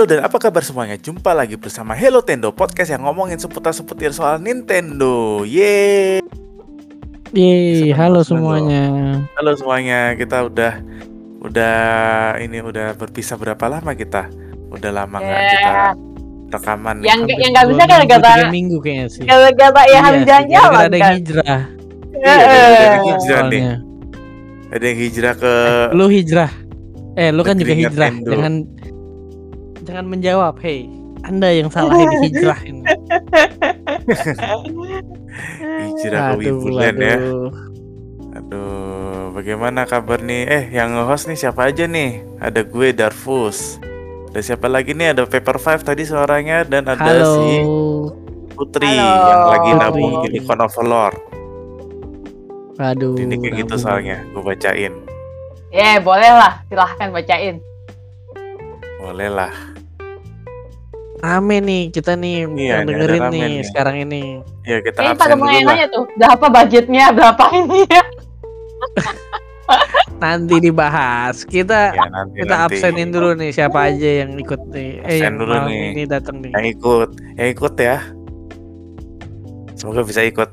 Halo dan apa kabar semuanya? Jumpa lagi bersama Hello Tendo Podcast yang ngomongin seputar-seputar soal Nintendo. Yeay. Yeay, halo semuanya. Halo semuanya. Kita udah udah ini udah berpisah berapa lama kita? Udah lama nggak Ya. kita rekaman. Yang Hampir yang nggak bisa kan tiga minggu kayaknya sih. gara-gara ya harus Iya sih, jalan-jalan ada yang kan. hijrah. Iya, gara-gara Heeh. hijrah nih. Ada yang hijrah ke Lu hijrah. Eh, lu kan juga hijrah. Nintendo. Jangan menjawab, hey. Anda yang salah ini hijrah ini. hijrah ke Wibulan ya. Aduh, bagaimana kabar nih? Eh, yang nge-host nih siapa aja nih? Ada gue Darfus. Ada siapa lagi nih? Ada Paper Five tadi suaranya dan ada Halo. si Putri Halo. yang lagi Putri. nabung di Icon of Lord. Aduh. Ini kayak gitu nabung. soalnya, gue bacain. Ya, boleh lah. Silahkan bacain. Boleh lah. Rame nih kita nih Iya, ini dengerin nih, nih. sekarang ini. Ya kita Kayaknya pada absen mulai dulu lah. nanya tuh, berapa budgetnya, berapa ini ya. Nanti dibahas. Kita Ya nanti kita nanti. absenin dulu nih siapa aja yang ikut nih. Eh Absen yang dulu nih. ini datang nih. Yang ikut, yang ikut ya. Semoga bisa ikut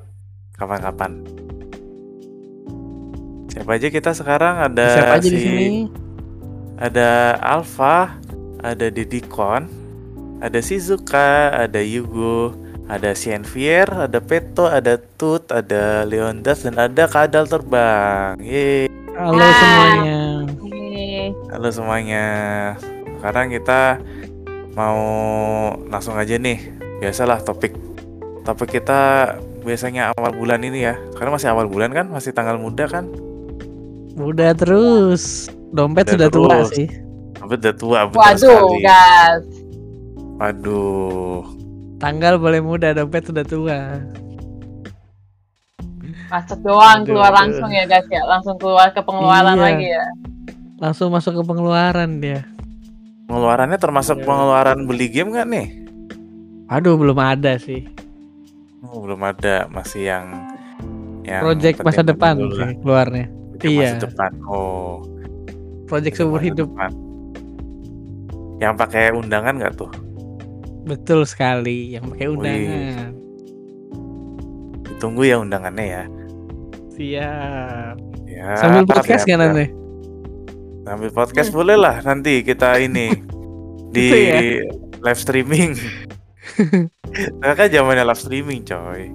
kapan-kapan. Siapa aja kita sekarang ada Siapa aja di si- sini? Ada Alpha, ada Didikon, ada Shizuka, ada Yugo, ada Sienvier, ada Peto, ada Tut, ada Leondas, dan ada Kadal Terbang. Yeay. Halo Ah. semuanya. Halo semuanya. Sekarang kita mau langsung aja nih. Biasalah topik topik kita biasanya awal bulan ini ya. Karena masih awal bulan kan, masih tanggal muda kan. Udah terus. Dompet Udah sudah tua terus. sih. Tapi udah tua betul Waduh, sekali. gas. Waduh. Tanggal boleh muda, dompet sudah tua. Masuk doang, Aduh, keluar aduh. langsung ya guys ya. Langsung keluar ke pengeluaran Iya. lagi ya. Langsung masuk ke pengeluaran dia. Pengeluarannya termasuk Iya. pengeluaran beli game nggak nih? Aduh, belum ada sih. Oh, belum ada, masih yang yang Project masa depan dulu lah. sih keluarnya. Project Iya. masa depan. Oh. Project seumur hidup. depan. Yang pakai undangan nggak tuh? Betul sekali, yang pakai Wih. undangan. Ditunggu ya undangannya ya. Siap. Ya. Sambil podcast kan nanti? Sambil podcast boleh lah nanti kita ini di Gitu ya? live streaming. Kakak zamannya live streaming coy.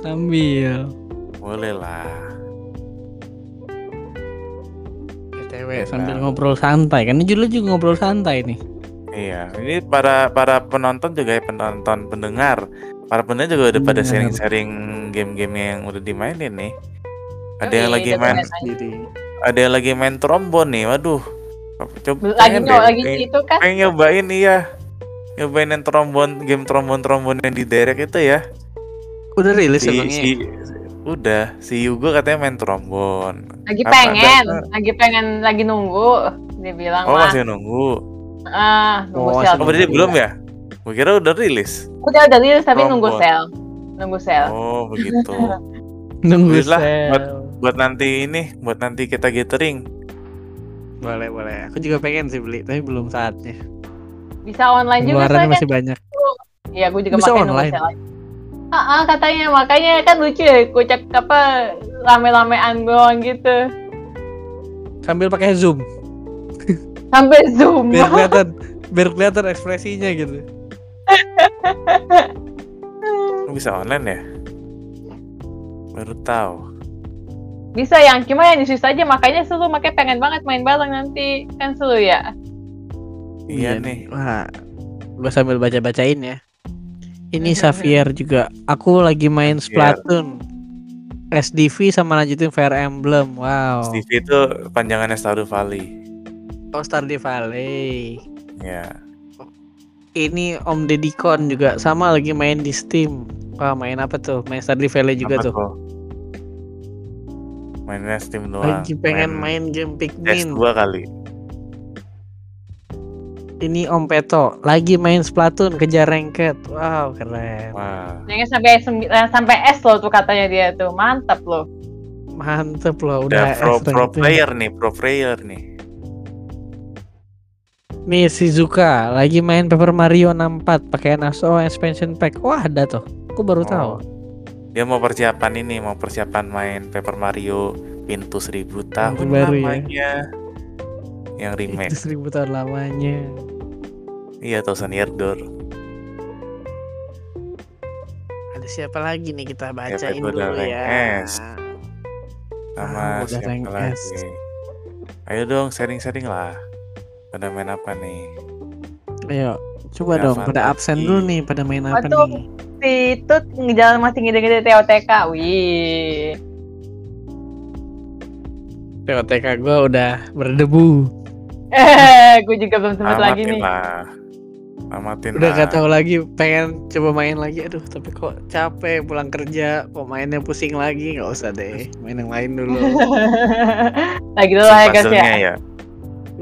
Sambil. Boleh lah. BTW Iya. sambil ngobrol santai kan. Ini judulnya juga ngobrol santai nih. Iya, ini para para penonton juga ya penonton pendengar. Para pendengar juga udah pada Benar. sharing-sharing game-game yang udah dimainin nih. Ada yang Yoi, lagi main, ada yang lagi main trombon nih. Waduh. Coba Lagi deh, lagi pengen- itu kan. pengen nyobain iya. Nyobain yang trombon, game trombon-trombon yang di direct itu ya. udah rilis Si, emangnya. si udah si Yugo katanya main trombon. Lagi Apa, pengen, ada- lagi pengen, lagi nunggu. Dia bilang Oh masih nunggu. Ah, nunggu Oh, sel. Oh berarti belum ya? Gue kira udah rilis. Udah udah rilis tapi nunggu Trombon. sel. Nunggu sel. Oh begitu. Nunggu sel. buat buat nanti ini, buat nanti kita gathering. Boleh, boleh. Aku juga pengen sih beli, tapi belum saatnya. Bisa online juga soalnya. masih banyak. Iya, gue juga Bisa pakai nunggu online? sel. Ah, ah, katanya makanya kan lucu ya, kocak apa rame-ramean doang gitu. Sambil pakai zoom, Sampai zoom. biar kelihatan, biar kelihatan ekspresinya gitu. Bisa online ya? Baru tahu. Bisa yang cuma yang disus aja makanya seru makanya pengen banget main bareng nanti kan seru ya. Iya nih. Wah, gua sambil baca-bacain ya. Ini Xavier juga. Aku lagi main. Splatoon. SDV sama lanjutin Fire Emblem. Wow. Stevie itu panjangannya Stardew Valley. Oh, Stardew Valley. Ya. Ini Om Dedikon juga sama lagi main di Steam. Wah, main apa tuh? Main Stardew Valley juga Apa tuh. Mainnya Steam doang. Lagi pengen main, game Pikmin. PS2 kali. Ini Om Peto lagi main Splatoon kejar ranked. Wow, keren. Wah. Yang sampai eh, sampai S loh tuh katanya dia tuh. Mantap loh. Mantep loh Udah udah pro S pro player nih, pro player nih. Nih Shizuka lagi main Paper Mario 64 pakai NSO expansion pack. Wah, ada tuh. Aku baru Oh. tahu. Dia mau persiapan ini, mau persiapan main Paper Mario pintu seribu tahun baru ya. lamanya. Yang remake. Itu seribu tahun lamanya. Iya, Thousand Year Door. Ada siapa lagi nih kita bacain udah dulu ya. S. Sama Ah, siapa lagi? S. Ayo dong, sharing-sharing lah. Pada main apa nih? Ayo, coba Ya, dong pada absen dulu nih, pada main apa Waduh. nih? Si Tut ngejalan masih ngide-ngide TOTK. Wih. TOTK gue udah berdebu. Eh, gue juga belum sempet lagi Amatin nih. lah. Amatin Udah lah. gak tahu lagi, pengen coba main lagi. Aduh, tapi kok capek pulang kerja, kok mainnya pusing lagi. Nggak usah deh, main yang lain dulu. Nah gitu lah ya guys ya. Ya.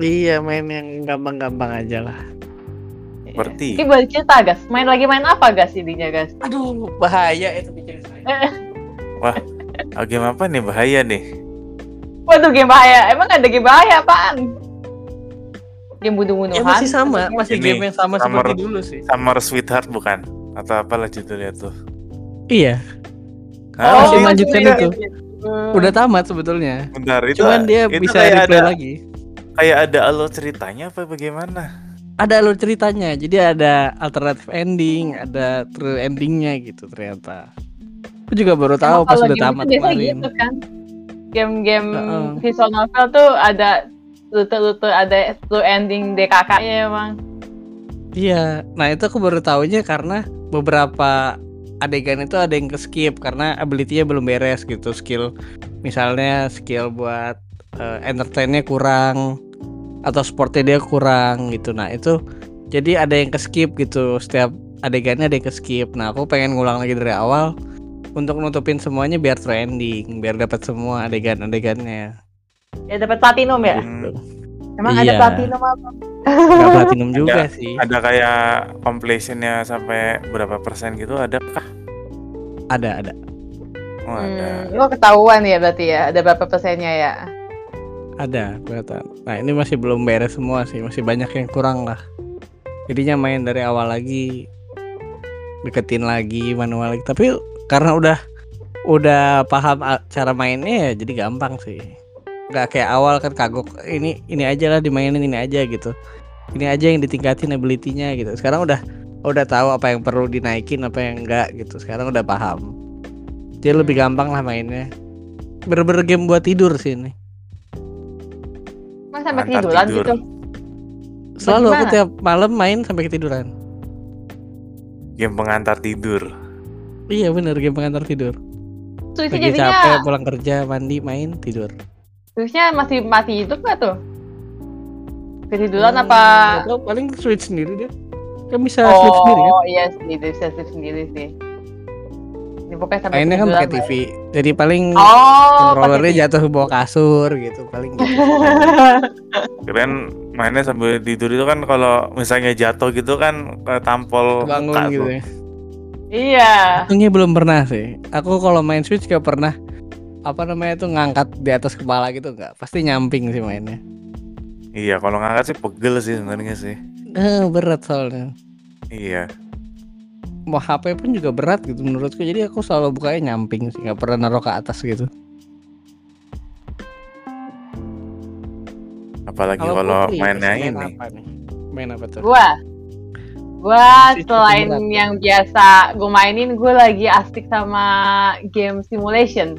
Iya, main yang gampang-gampang aja lah. Seperti Ini boleh cerita guys. Main lagi main apa guys intinya guys? Aduh, bahaya itu bikin saya. ah, game apa nih bahaya nih? Waduh game bahaya. Emang ada game bahaya apaan? Game bunuh-bunuhan? Ya masih sama, masih Ini, game yang sama Summer- seperti dulu sih. Summer Sweetheart bukan? Atau apalah judulnya tuh? Iya, Hah, masih masih lanjutin ada itu. udah tamat sebetulnya. Bentar, itu Cuman dia itu bisa replay ada, lagi. Kayak ada alur ceritanya apa bagaimana? Ada alur ceritanya, jadi ada alternative ending, ada true endingnya gitu ternyata. Aku juga baru tahu Emang pas udah tamat kemarin. gitu kan. Game-game Heeh. visual novel tuh ada lutut-lutut ada true ending DKK ya emang. Iya, nah itu aku baru tahunya karena beberapa adegan itu ada yang ke skip karena ability-nya belum beres gitu skill misalnya skill buat eh, entertainnya kurang atau sportnya dia kurang gitu nah itu jadi ada yang ke skip gitu setiap adegannya ada yang ke skip nah aku pengen ngulang lagi dari awal untuk nutupin semuanya biar trending biar dapat semua adegan-adegannya Ya dapat platinum ya. Hmm, Emang ada Iya. platinum apa? nggak platinum juga sih ada kayak completionnya sampai berapa persen gitu ada kah? ada ada Oh, ada. Hmm, lo ketahuan ya berarti ya ada berapa persennya ya? Ada kelihatan. Nah ini masih belum beres semua sih, masih banyak yang kurang lah. Jadinya main dari awal lagi, deketin lagi manual lagi. Tapi karena udah udah paham cara mainnya ya jadi gampang sih. Gak kayak awal kan kagok ini ini aja lah dimainin ini aja gitu. Ini aja yang ditingkatin ability-nya gitu. Sekarang udah udah tahu apa yang perlu dinaikin apa yang enggak gitu. Sekarang udah paham. Jadi lebih gampang lah mainnya. Bener-bener game buat tidur sih ini. Mas sampai Antar ketiduran tidur. gitu. Selalu aku tiap malam main sampai ketiduran. Game pengantar tidur. Iya bener game pengantar tidur. Jadinya capek pulang kerja mandi main tidur. switchnya masih mati hidup nggak tuh? Ketiduran Hmm, apa? tahu, paling switch sendiri dia. Kan bisa switch sendiri kan. Oh iya sih, bisa switch sendiri sih. Ini pokoknya sampai Mainnya kan pakai TV. Jadi paling Oh, controllernya pakai jatuh ke bawah kasur gitu paling. Gitu. Keren mainnya sambil tidur itu kan kalau misalnya jatuh gitu kan tampol Bangun muka gitu ya. Iya. Untungnya belum pernah sih. Aku kalau main switch gak pernah apa namanya tuh ngangkat di atas kepala gitu nggak pasti nyamping sih mainnya Iya, kalau ngangkat sih pegel sih sebenarnya sih. eh berat soalnya Iya. Mau HP pun juga berat gitu menurutku jadi aku selalu bukanya nyamping sih nggak pernah naruh ke atas gitu Apalagi kalau Putri, mainnya main ini. apa nih? main apa tuh Gua gua Masih selain berat. yang biasa gue mainin, gue lagi asik sama game simulation.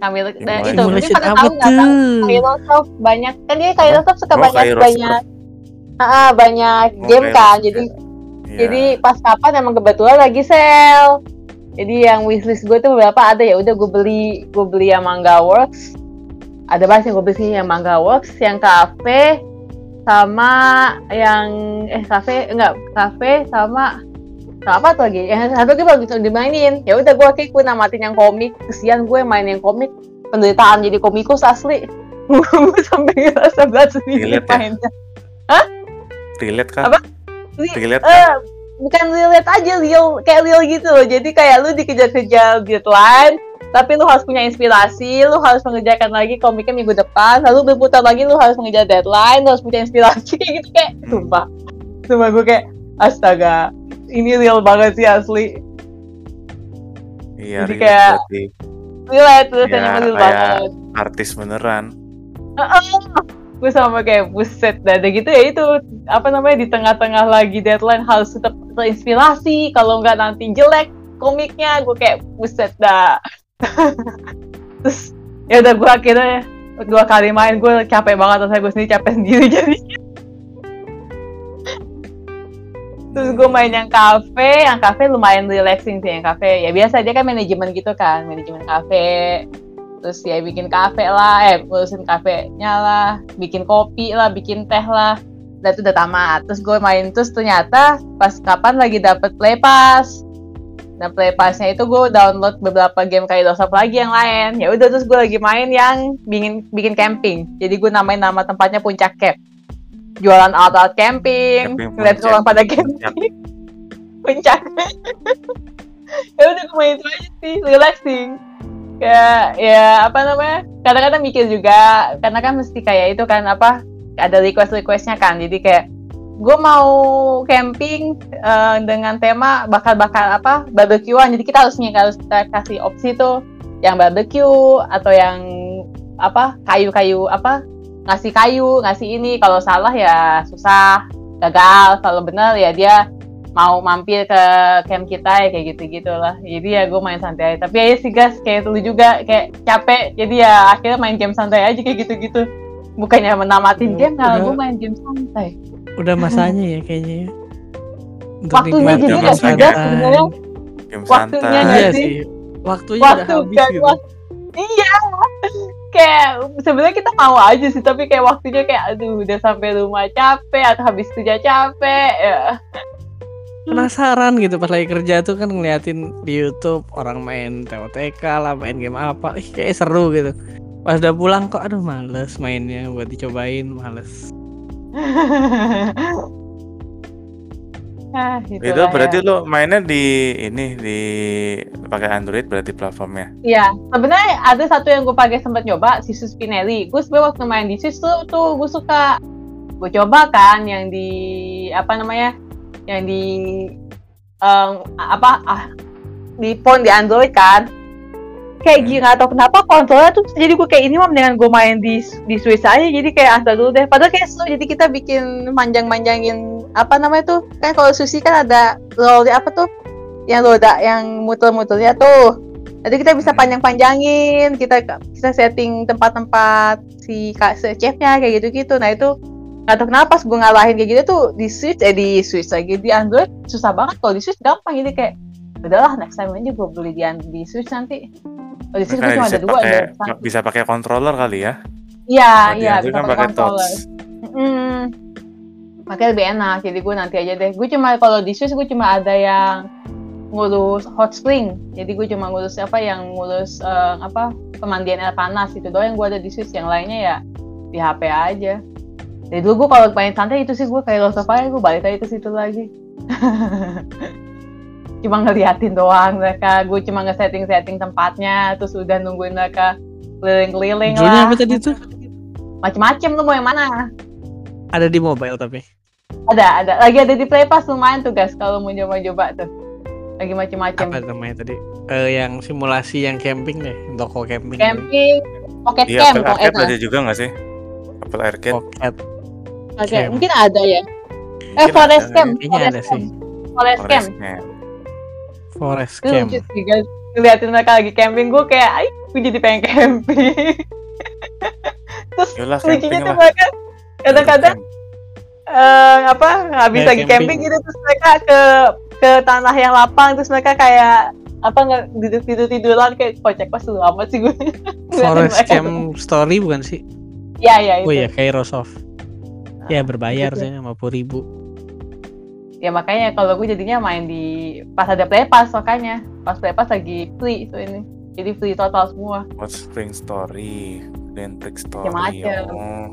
Dan itu mungkin pada tahu nggak tahu Kairosoft banyak kan dia Kairosoft suka Oh, banyak Kairosoft. banyak ah banyak Oh, game kan jadi Iya. jadi pas kapan emang kebetulan lagi sale. Jadi yang wishlist gue tuh beberapa ada ya. Udah gue beli gue beli yang Manga Works. Ada banyak yang gue beli sih yang Manga Works yang kafe sama yang eh kafe enggak kafe sama sama apa tuh lagi? Yang satu baru bisa dimainin. Ya udah gue akhirnya gue namatin yang komik. Kesian gue main yang komik. Penderitaan jadi komikus asli. Gue sampai ngerasa berat sendiri Relate ya? mainnya. Relate kan? Apa? Relate kan? bukan relate aja real kayak real gitu loh jadi kayak lu dikejar-kejar deadline tapi lu harus punya inspirasi, lu harus mengerjakan lagi komiknya minggu depan, lalu berputar lagi lu harus mengejar deadline, lu harus punya inspirasi kayak gitu kayak Hmm. sumpah. Sumpah gue kayak astaga, ini real banget sih asli. Iya, Jadi kayak- berarti Relate tuh Ya, real banget. artis beneran. Gue sama kayak buset dah Udah gitu ya itu apa namanya di tengah-tengah lagi deadline harus tetap terinspirasi kalau nggak nanti jelek komiknya gue kayak buset dah. Terus ya udah gue akhirnya dua kali main gue capek banget rasanya gue sendiri capek sendiri jadi terus gue main yang kafe yang kafe lumayan relaxing sih yang kafe ya biasa dia kan manajemen gitu kan manajemen kafe terus ya bikin kafe lah eh ngurusin kafenya lah bikin kopi lah bikin teh lah. Dan itu udah tamat. Terus gue main terus ternyata pas kapan lagi dapet play pass? Nah play passnya itu gue download beberapa game kayak Dosap lagi yang lain. Ya udah terus gue lagi main yang bikin bikin camping. Jadi gue namain nama tempatnya puncak camp. Jualan alat-alat camping, Camping ngeliat orang pada camping. Puncak. Ya udah gue main itu aja sih relaxing kayak ya apa namanya kadang-kadang mikir juga karena kan mesti kayak itu kan apa ada request requestnya kan. Jadi kayak gue mau camping eh, dengan tema bakar-bakar apa barbekyuan jadi kita harus harus kita kasih opsi tuh yang barbecue atau yang apa kayu-kayu apa ngasih kayu ngasih ini. Kalau salah ya susah gagal. Kalau benar ya dia mau mampir ke camp kita ya kayak gitu gitulah jadi ya gue main santai. Aja tapi ya sih guys kayak lu juga kayak capek. Jadi ya akhirnya main game santai aja kayak gitu-gitu. Bukannya menamatin Udah- game udah- gue main game santai. Udah masanya ya kayaknya ya. Untuk Waktunya nggak sih, santai. guys, sebenarnya. Waktunya nggak Iya sih? Waktunya Waktu udah habis kan, gitu. wak- iya. Kayak sebenarnya kita mau aja sih tapi kayak waktunya kayak aduh udah sampai rumah capek atau habis kerja capek. Ya Penasaran gitu pas lagi kerja tuh kan ngeliatin di YouTube orang main TOTK lah, main game apa. Ih, kayak seru gitu. Pas udah pulang kok aduh males mainnya buat dicobain, males. ah, Itu itulah berarti ya. lo mainnya di ini di pakai Android berarti platformnya. Iya, sebenarnya ada satu yang gue pakai sempat nyoba, si Spinelli. Gue sebenarnya waktu main di tuh, tuh gue suka. Gue coba kan yang di apa namanya, yang di em, apa ah, di phone di Android kan. Kayak gini atau kenapa kontrolnya tuh jadi gue kayak ini mah dengan gue main di di Switch aja jadi kayak asal dulu deh. Padahal kayak seru jadi kita bikin manjang-manjangin apa namanya tuh kan kalau sushi kan ada roll apa tuh yang roda yang muter-muternya tuh Nanti kita bisa Hmm. panjang-panjangin, kita kita setting tempat-tempat si kak si chefnya kayak gitu-gitu. Nah itu nggak tahu kenapa pas gue ngalahin kayak gitu tuh di Switch, eh di Switch lagi di Android susah banget. Kalau di Switch gampang jadi kayak udahlah next time aja gue beli di, di Switch nanti. Kalau di Switch cuma ada dua pakai deh. bisa pakai controller kali ya. Iya iya bisa kan pakai controller. Hmm. Makanya lebih enak. Jadi gue nanti aja deh. Gue cuma kalau di Switch gue cuma ada yang ngurus hot spring. Jadi gue cuma ngurus apa yang ngurus eh, apa pemandian air panas itu doang yang gue ada di Switch. Yang lainnya ya di HP aja. Dari dulu gue kalau main santai itu sih gue kayak Lost of Fire gue balik lagi ke situ lagi. cuma ngeliatin doang mereka. Gue cuma nge-setting-setting tempatnya. Terus udah nungguin mereka keliling-keliling Judulnya lah. apa tadi tuh? Macem-macem lu mau yang mana? Ada di mobile tapi. Ada, ada. Lagi ada di Play Pass lumayan tuh guys kalau mau coba-coba tuh. Lagi macem-macem. Apa namanya tadi? Eh yang simulasi yang camping deh, toko camping. Camping, Pocket Iya, Camp Apple Arcade ada juga nggak sih? Apple Arcade. Pocket. Oke, Camp. mungkin ada ya. Eh, Mungkin Forest ada, Camp. Kayaknya Forest ada Camp. sih. Forest Camp. Forest Camp. Forest Camp. lucu sih guys. Ngeliatin mereka lagi camping, gue kayak, ay, gue jadi pengen camping. Terus Yolah lucunya tuh mereka kadang-kadang eh, apa habis Kayak lagi camping. camping. gitu terus mereka ke ke tanah yang lapang terus mereka kayak apa nggak tidur tidur tiduran kayak kocak pas lu amat sih gue. Forest Camp Story bukan sih? Ya ya itu. Oh iya, Kairosoft. Ya berbayar gitu. sih, 50 ribu. ya makanya kalau gue jadinya main di pas ada play pass makanya pas play pass lagi free itu ini jadi free total semua Hot Spring Story, Lentic Story. Macem-macem. Oh.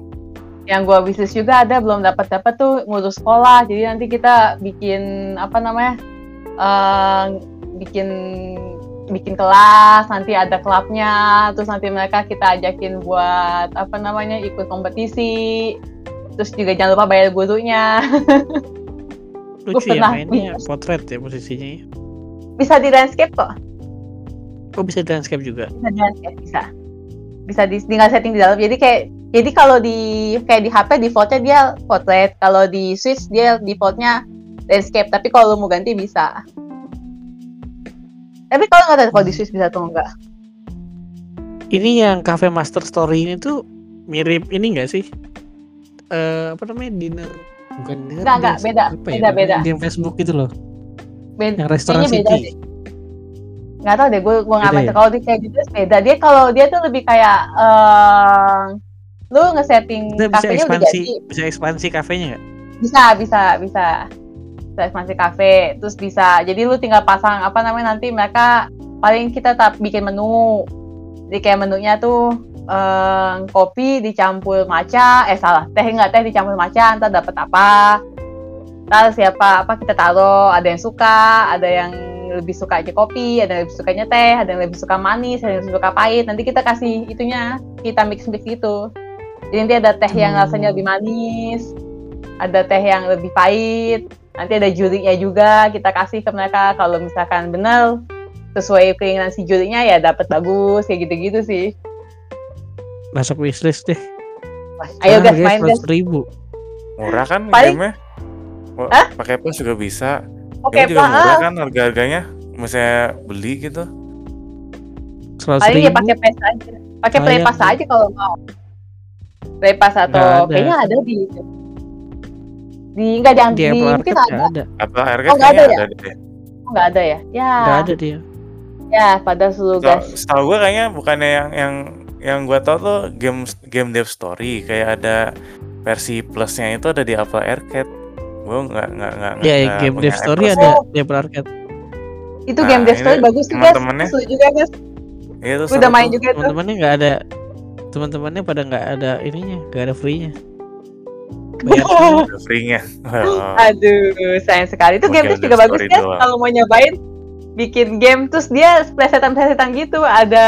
yang gue bisnis juga ada belum dapat dapat tuh ngurus sekolah jadi nanti kita bikin apa namanya eh bikin bikin kelas nanti ada klubnya terus nanti mereka kita ajakin buat apa namanya ikut kompetisi terus juga jangan lupa bayar gurunya. Lucu ya mainnya potret ya posisinya ya. bisa di landscape kok. Oh bisa di landscape juga. bisa di landscape bisa. Bisa di tinggal setting di dalam. Jadi kayak jadi kalau di kayak di HP defaultnya dia portrait kalau di Switch dia defaultnya landscape. Tapi kalau mau ganti bisa. Tapi kalau nggak tahu kalau di Switch bisa atau enggak Ini yang Cafe Master Story ini tuh mirip ini enggak sih? Eh apa namanya dinner? Bukan dinner Enggak, enggak, beda, Apa ya? beda, beda. Game Facebook gitu loh. Beda yang restoran beda city. nggak tahu deh gue gue nggak Beda baca ya? kalau di kayak gitu beda. Dia kalau dia tuh lebih kayak eh lu ngesetting Kita bisa kafenya udah ekspansi jadi bisa ekspansi kafenya nggak? bisa bisa bisa. Bisa ekspansi kafe terus bisa. Jadi lu tinggal pasang apa namanya nanti mereka paling kita tak bikin menu. Jadi kayak menunya tuh eh, kopi dicampur matcha eh salah. Teh nggak teh dicampur matcha ntar dapat apa? Ntar siapa apa kita taruh? Ada yang suka ada yang lebih suka aja kopi ada yang lebih sukanya teh ada yang lebih suka manis ada yang lebih suka pahit. Nanti kita kasih itunya kita mix mix gitu. Jadi nanti ada teh yang Hmm. rasanya lebih manis ada teh yang lebih pahit nanti ada jurinya juga kita kasih ke mereka. Kalau misalkan benar sesuai keinginan si jurinya ya dapat bagus kayak gitu-gitu sih Masuk wishlist deh. ayo guys Harganya main guys 100 ribu. Murah kan Paling- gamenya? Hah? Pakai plus juga bisa. oke Gamenya juga Pak. murah Ah, kan harga-harganya. Misalnya beli gitu. 100 paling ya pakai pass aja pakai play Sayang pass aja kalau mau play pass atau ada. kayaknya ada di di nggak di, Di di, mungkin Arcade ada ada. Apa harga Oh, nggak ada ya? ada deh. Oh, nggak ada ya ya Nggak ada dia. ya pada seluruh guys Setahu gue kayaknya bukannya yang yang yang gue tau tuh game game dev story kayak ada versi plusnya itu ada di Apple Arcade. Gue nggak nggak nggak Ya, nggak game Dev Story Apple ada Oh. di Apple Arcade. itu Nah, game Dev Story bagus sih guys seru juga guys itu udah main tuh. juga tuh Teman-temannya nggak ada teman-temannya pada nggak ada ininya, nggak ada free-nya. Bayar semua. Ada free-nya. Oh. Aduh, sayang sekali. Itu game Dev juga bagus doang. Kalau mau nyobain bikin game terus dia plesetan-plesetan gitu. Ada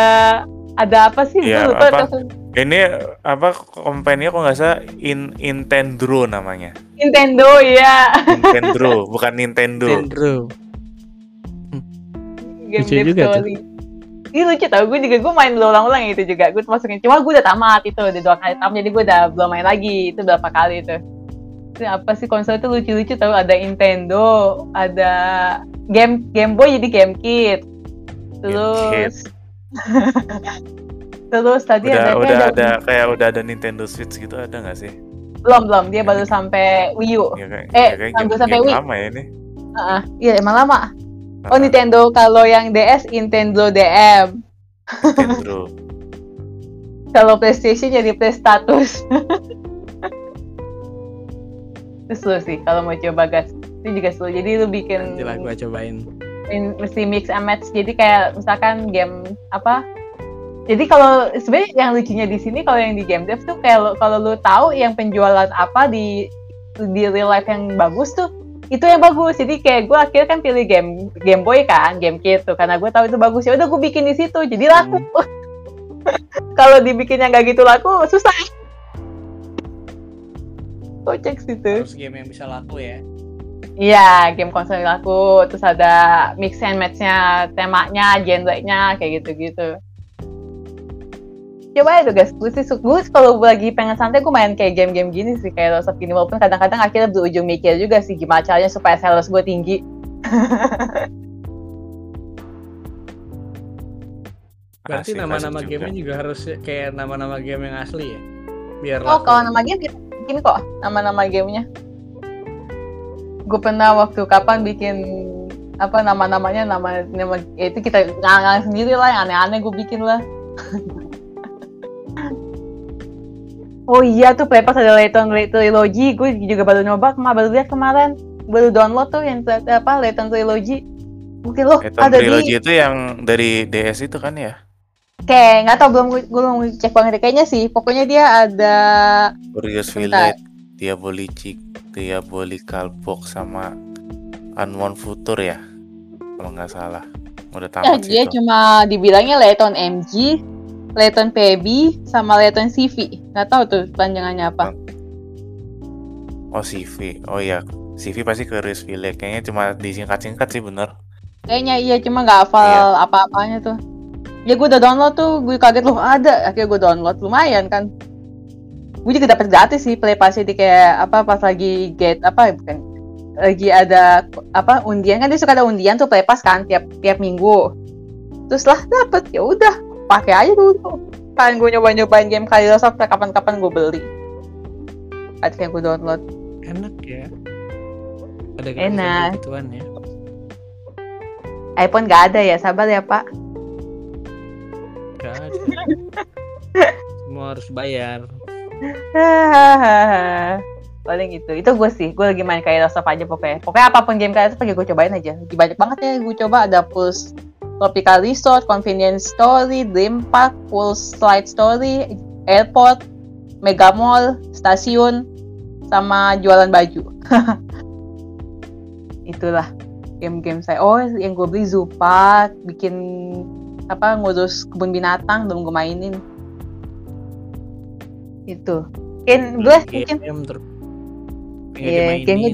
ada apa sih? Iya, lupa. apa? tuh. Ini apa kompannya kok nggak salah In Intendro namanya. Nintendo ya. Nintendo, bukan Nintendo. Nintendo. game Lucu Dev juga tuh. Ini lucu tau, gue juga gue main berulang-ulang itu juga, gue masukin. Cuma gue udah tamat itu, udah dua kali tamat, jadi gue udah belum main lagi, itu berapa kali itu. Itu apa sih konsol itu lucu-lucu tau, ada Nintendo, ada game Game Boy jadi Game Kit, terus terus tadi Udah ada, udah kayak ada kayak udah ada Nintendo Switch gitu ada nggak sih? belum belum dia baru sampai Wii U. Ya kayak, Eh, ya kayak sampai Wii. lama ya ini. Heeh, iya emang lama. Oh Ah, Nintendo kalau yang DS Nintendo DM, Nintendo. kalau PlayStation jadi Play Status. itu sih kalau mau coba gas itu juga seru jadi lu bikin Nanti lah gua cobain. Mesti mix and match. Jadi kayak misalkan game apa? Jadi kalau sebenarnya yang lucunya di sini kalau yang di game dev tuh kayak kalau lu tahu yang penjualan apa di di real life yang bagus tuh itu yang bagus. Jadi kayak gue akhirnya kan pilih game Game Boy kan game kit tuh karena gue tahu itu bagus. Ya udah gue bikin di situ jadi laku. Kalau dibikinnya nggak gitu laku susah. Kocak situ. Harus game yang bisa laku ya. Iya, game konsol yang laku, terus ada mix and match-nya, temanya, genre-nya, kayak gitu-gitu. Coba tuh guys, gue sih gue kalau lagi pengen santai gue main kayak game-game gini sih, kayak Lost of gini, walaupun kadang-kadang akhirnya berujung mikir juga sih gimana caranya supaya sales gue tinggi. Berarti nama-nama gamenya juga harus kayak nama-nama game yang asli ya. Biar Oh, laku. kalau nama game bikin kok, nama-nama gamenya. Gue pernah waktu kapan bikin apa nama-namanya nama nama ya itu kita ngang sendiri lah yang aneh-aneh gue bikin lah. Oh iya tuh Playpass ada Layton Trilogy gue juga baru nyoba kemarin baru lihat kemarin. Baru download tuh yang apa Layton Trilogy. Mungkin loh Eton ada Trilogy di itu yang dari DS itu kan ya? kayak nggak tau belum gue belum cek banget kayaknya sih pokoknya dia ada Curious Bentar. Village, Diabolic, Diabolical Box sama Unknown Future ya? Kalau nggak salah. Udah Ya, tamat dia situ. cuma dibilangnya Leton MG, Leton PB, sama Leton CV. Nggak tahu tuh panjangannya apa. Oh CV. Oh iya. CV pasti ke Louisville. Kayaknya cuma disingkat-singkat sih bener. Kayaknya iya cuma nggak hafal Iya. apa-apanya tuh. Ya gue udah download tuh, gue kaget loh ada. Akhirnya gue download lumayan kan. Gue juga dapet gratis sih play pass di kayak apa pas lagi get apa bukan lagi ada apa undian kan dia suka ada undian tuh play pass kan tiap tiap minggu. Terus lah dapet ya udah pakai aja dulu. Kan gue nyoba-nyobain game kali sampai kapan-kapan gue beli. Akhirnya gue download. Enak ya. Ada Enak. gituan ya. iPhone nggak ada ya, sabar ya Pak. Gak ada. Semua harus bayar. Paling gitu itu gue sih gue lagi main kayak of aja pokoknya pokoknya apa pun game itu pergi gue cobain aja lagi banyak banget ya gue coba ada Pulse Tropical Resort, Convenience Story, Dream Park, Pulse Slide Story, Airport, Mega Mall, Stasiun, sama jualan baju. Itulah game-game saya. Oh, yang gue beli Park, bikin apa ngurus kebun binatang belum gue mainin. Itu. Mungkin gue mungkin Iya, gamenya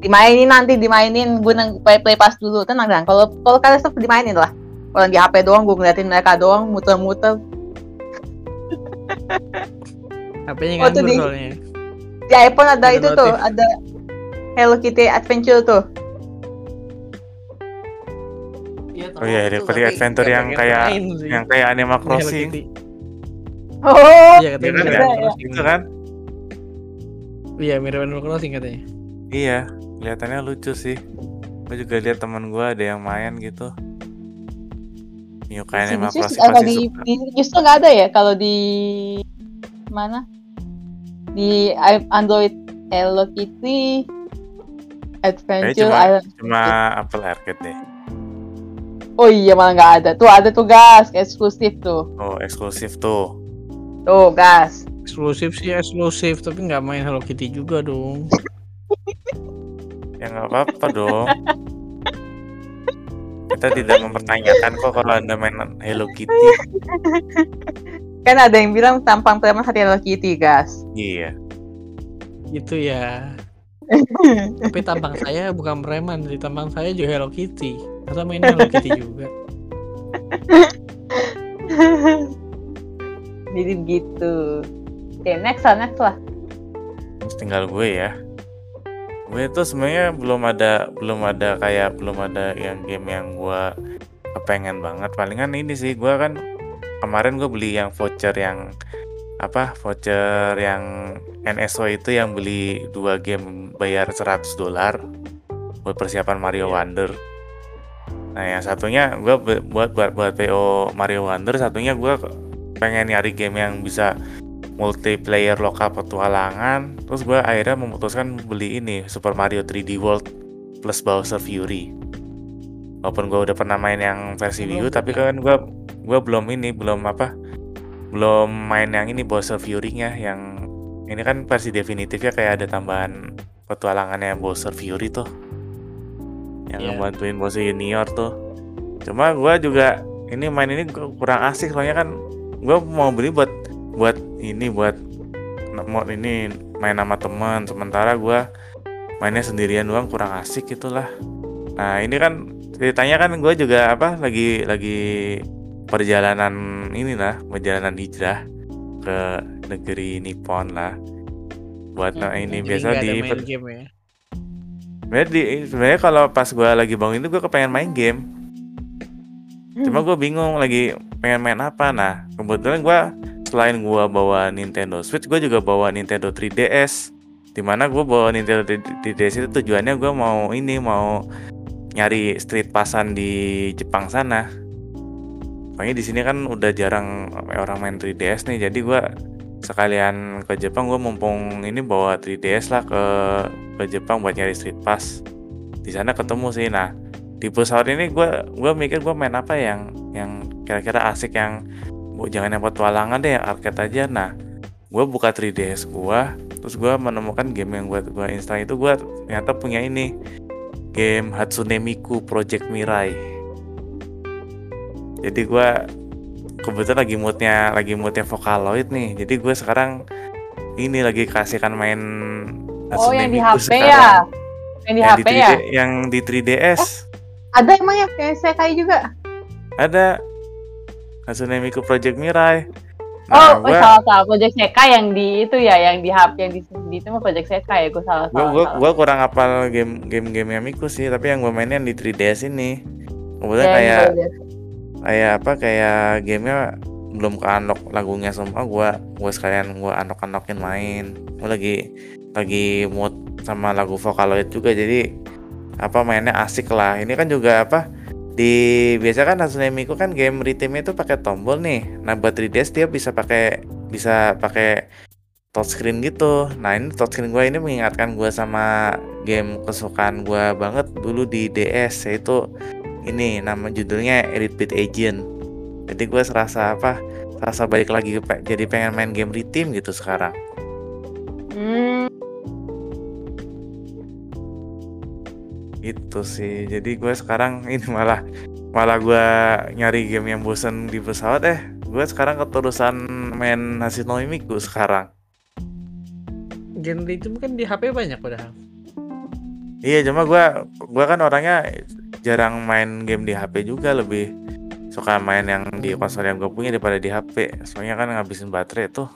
dimainin nanti dimainin. Gue nang play play pas dulu. Tenang tenang. Kalau kalau kalian tuh dimainin lah. Kalau di HP doang gue ngeliatin mereka doang muter-muter. HP-nya Oh, nganggur di- soalnya. di iPhone ada Ada itu tuh notif. ada Hello Kitty Adventure tuh. Oh iya, Hello Kitty Adventure yang kayak yang kayak Animal Crossing. Oh Iya katanya Iya kan, mirip ya? Animal Crossing. Itu kan? Iya mirip Animal Crossing katanya. Iya, kelihatannya lucu sih. Gue juga lihat teman gue ada yang main gitu. Sini Animal justru Crossing kalau pasti di, suka. di- justru nggak ada ya kalau di mana di Android Hello Kitty Adventure cuma- Island. Cuma Apple Arcade deh. oh iya malah nggak ada tuh ada tuh gas eksklusif tuh Oh, eksklusif tuh. Tuh gas Eksklusif sih eksklusif tapi nggak main Hello Kitty juga dong. Ya nggak apa-apa dong. Kita tidak mempertanyakan kok kalau anda main Hello Kitty. kan ada yang bilang tampang preman hati Hello Kitty gas Iya. Itu ya. Tapi tampang saya bukan preman, jadi tampang saya juga Hello Kitty. Masa mainnya Hello Kitty juga. jadi begitu oke next lah next lah Terus tinggal gue ya. Gue tuh sebenarnya belum ada belum ada kayak belum ada yang game yang gue kepengen banget. Palingan ini sih gue kan kemarin gue beli yang voucher yang apa voucher yang NSO itu yang beli dua game bayar 100 dolar buat persiapan Mario Wonder. Nah yang satunya gue buat buat buat PO Mario Wonder, satunya gue pengen nyari game yang bisa multiplayer lokal petualangan. Terus gue akhirnya memutuskan beli ini Super Mario 3D World plus Bowser Fury. Walaupun gue udah pernah main yang versi Wii U Belum tapi kan gue gue belum ini belum apa belum main yang ini Bowser Fury-nya yang ini kan versi definitifnya kayak ada tambahan petualangannya Bowser Fury tuh. Yang Iya. ngebantuin Bowser Junior tuh. Cuma gue juga ini main ini kurang asik soalnya kan gue mau beli buat buat ini buat mau ini main sama teman sementara gua mainnya sendirian doang kurang asik gitulah. Nah ini kan ceritanya kan gue juga apa lagi lagi perjalanan ini lah perjalanan hijrah ke negeri Nippon lah. Buat nah, ini biasa di main game ya. sebenarnya di sebenarnya kalau pas gua lagi bangun itu gue kepengen main game cuma gue bingung lagi pengen main apa. Nah kebetulan gua selain gua bawa Nintendo Switch gue juga bawa Nintendo 3DS di mana gue bawa Nintendo 3DS itu tujuannya gue mau ini mau nyari street passan di Jepang sana. Soalnya di sini kan udah jarang orang main 3DS nih. Jadi gua sekalian ke Jepang gue mumpung ini bawa 3DS lah ke ke Jepang buat nyari street pass. Di sana ketemu sih. Nah di pesawat ini gue gue mikir gue main apa yang yang kira-kira asik yang bu jangan yang petualangan deh yang arcade aja nah gue buka 3DS gue terus gue menemukan game yang gue gua install itu gue ternyata punya ini game Hatsune Miku Project Mirai Jadi gue kebetulan lagi moodnya lagi moodnya Vocaloid nih. Jadi gue sekarang ini lagi kasihkan main Oh, yang di Miku HP sekarang. ya? Yang di yang HP di 3D, ya? Yang di 3DS Ada emang ya kayak saya kayak juga? ada Hatsune Miku Project Mirai. oh, Nah, oh, gue salah salah Project Seka yang di itu ya, yang di HP yang di, di itu mah Project Seka ya, gue salah gua, salah. gua, salah. gua kurang hafal game game game Miku sih, tapi yang gue mainin yang di 3DS ini. Ya, yang kayak kayak apa kayak gamenya belum ke unlock lagunya semua gua gua sekalian gua unlock unlockin main gua lagi lagi mood sama lagu Vocaloid juga jadi apa mainnya asik lah. Ini kan juga apa di biasa kan Hatsune Miku kan game rhythmnya itu pakai tombol nih. Nah buat 3DS dia bisa pakai bisa pakai touchscreen gitu. Nah ini touchscreen gua ini mengingatkan gua sama game kesukaan gua banget dulu di DS yaitu ini nama judulnya Elite Beat Agent. Jadi gue serasa apa serasa balik lagi jadi pengen main game rhythm gitu sekarang. Hmm, gitu sih. Jadi gue sekarang ini malah malah gue nyari game yang bosen di pesawat eh. Gue sekarang keterusan main Hatsune Miku sekarang. Genre itu kan di HP banyak padahal. iya cuma gue gua kan orangnya jarang main game di HP juga lebih suka main yang di konsol yang gue punya daripada di HP soalnya kan ngabisin baterai tuh.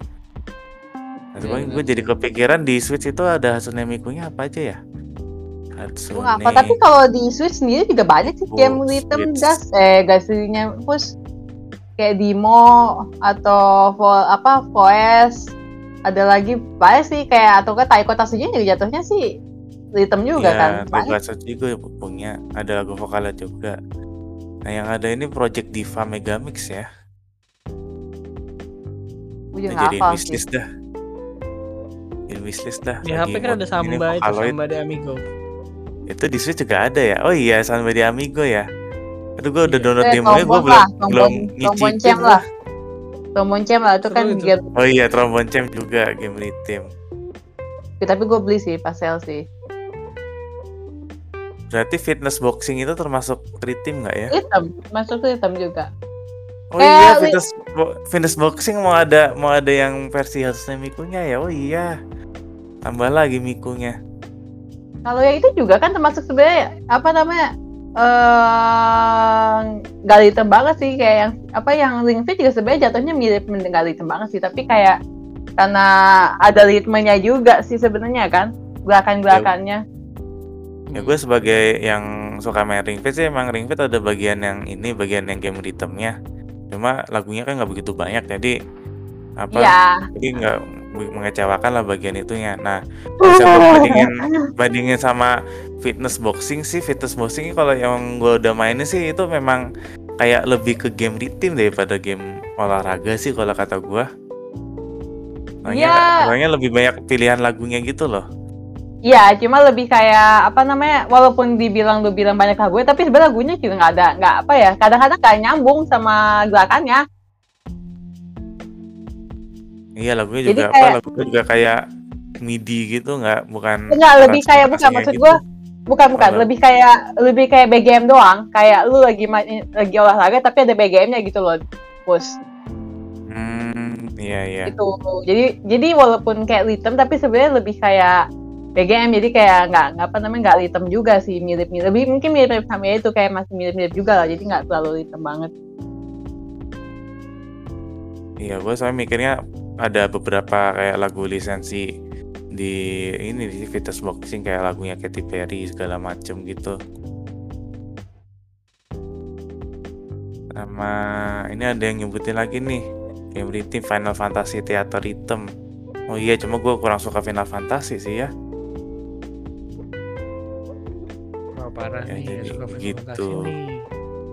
Nah, benar gue jadi kepikiran di Switch itu ada Hatsune Miku-nya apa aja ya? gue Hatsune nggak apa. Tapi kalau di Switch sendiri juga banyak sih Oh, game rhythm gas, eh gasnya push. Kayak Dimo atau vo, apa Voice. Ada lagi banyak sih kayak atau ke Taiko Tatsuji juga jatuhnya sih rhythm juga Iya, kan Taiko Tatsuji gue punya. Ada lagu vokalnya juga. Nah yang ada ini Project Diva Megamix ya. Gue Nah, jadi wishlist dah. Jadi wishlist dah Di HP kan ada Samba itu. Samba de Amigo. Itu di Switch juga ada ya? Oh iya Samba di Amigo ya. Aduh gue udah Iya. download Eh, demonya gue trombon belum belum trombon- trombon ngicipin lah. Tombon Cem lah itu Seru kan itu. game oh iya trombon cem juga game rhythm tapi gue beli sih pas sale sih. Berarti fitness boxing itu termasuk rhythm nggak ya? Hitam masuk tuh hitam juga. Oh iya li- fitness bo- fitness boxing mau ada mau ada yang versi Hatsune Miku-nya ya? Oh iya. Tambah lagi Miku-nya Kalau yang itu juga kan termasuk sebenarnya apa namanya eh nggak hitam banget sih. Kayak yang apa yang ring fit juga sebenarnya jatuhnya mirip nggak hitam banget sih. Tapi kayak karena ada ritmenya juga sih sebenarnya kan gerakan-gerakannya. Ya gue sebagai yang suka main Ring Fit sih emang Ring Fit ada bagian yang ini bagian yang game rhythmnya cuma lagunya kan nggak begitu banyak jadi apa ya jadi nggak mengecewakan lah bagian itunya nah saya bandingin bandingin sama fitness boxing sih fitness boxing kalau yang gue udah mainin sih itu memang kayak lebih ke game rhythm daripada game olahraga sih kalau kata gue Soalnya, soalnya lebih banyak pilihan lagunya gitu loh Iya, cuma lebih kayak apa namanya? Walaupun dibilang lu bilang banyak lagu, tapi sebenarnya lagunya juga nggak ada, nggak apa ya? Kadang-kadang nggak nyambung sama gerakannya. Iya lagunya Jadi juga kayak- apa lagunya juga kayak MIDI gitu nggak bukan Enggak, lebih kayak bukan maksud gitu. gua, bukan bukan, lebih kayak lebih kayak BGM doang. Kayak lu lagi main lagi olahraga tapi ada BGM-nya gitu loh, bos. Hmm, iya iya. Gitu. Jadi jadi walaupun kayak rhythm tapi sebenarnya lebih kayak BGM jadi kayak nggak nggak apa namanya nggak rhythm juga sih mirip-mirip lebih mungkin mirip-mirip sama itu kayak masih mirip-mirip juga lah jadi nggak terlalu rhythm banget Iya, gue soalnya mikirnya ada beberapa kayak lagu lisensi di ini di Vitus Boxing kayak lagunya Katy Perry segala macem gitu. Sama ini ada yang nyebutin lagi nih game rhythm Final Fantasy Theater Rhythm. Oh iya, cuma gue kurang suka Final Fantasy sih ya. Wah, parah Ya, nih, jadi suka begitu. presentasi nih.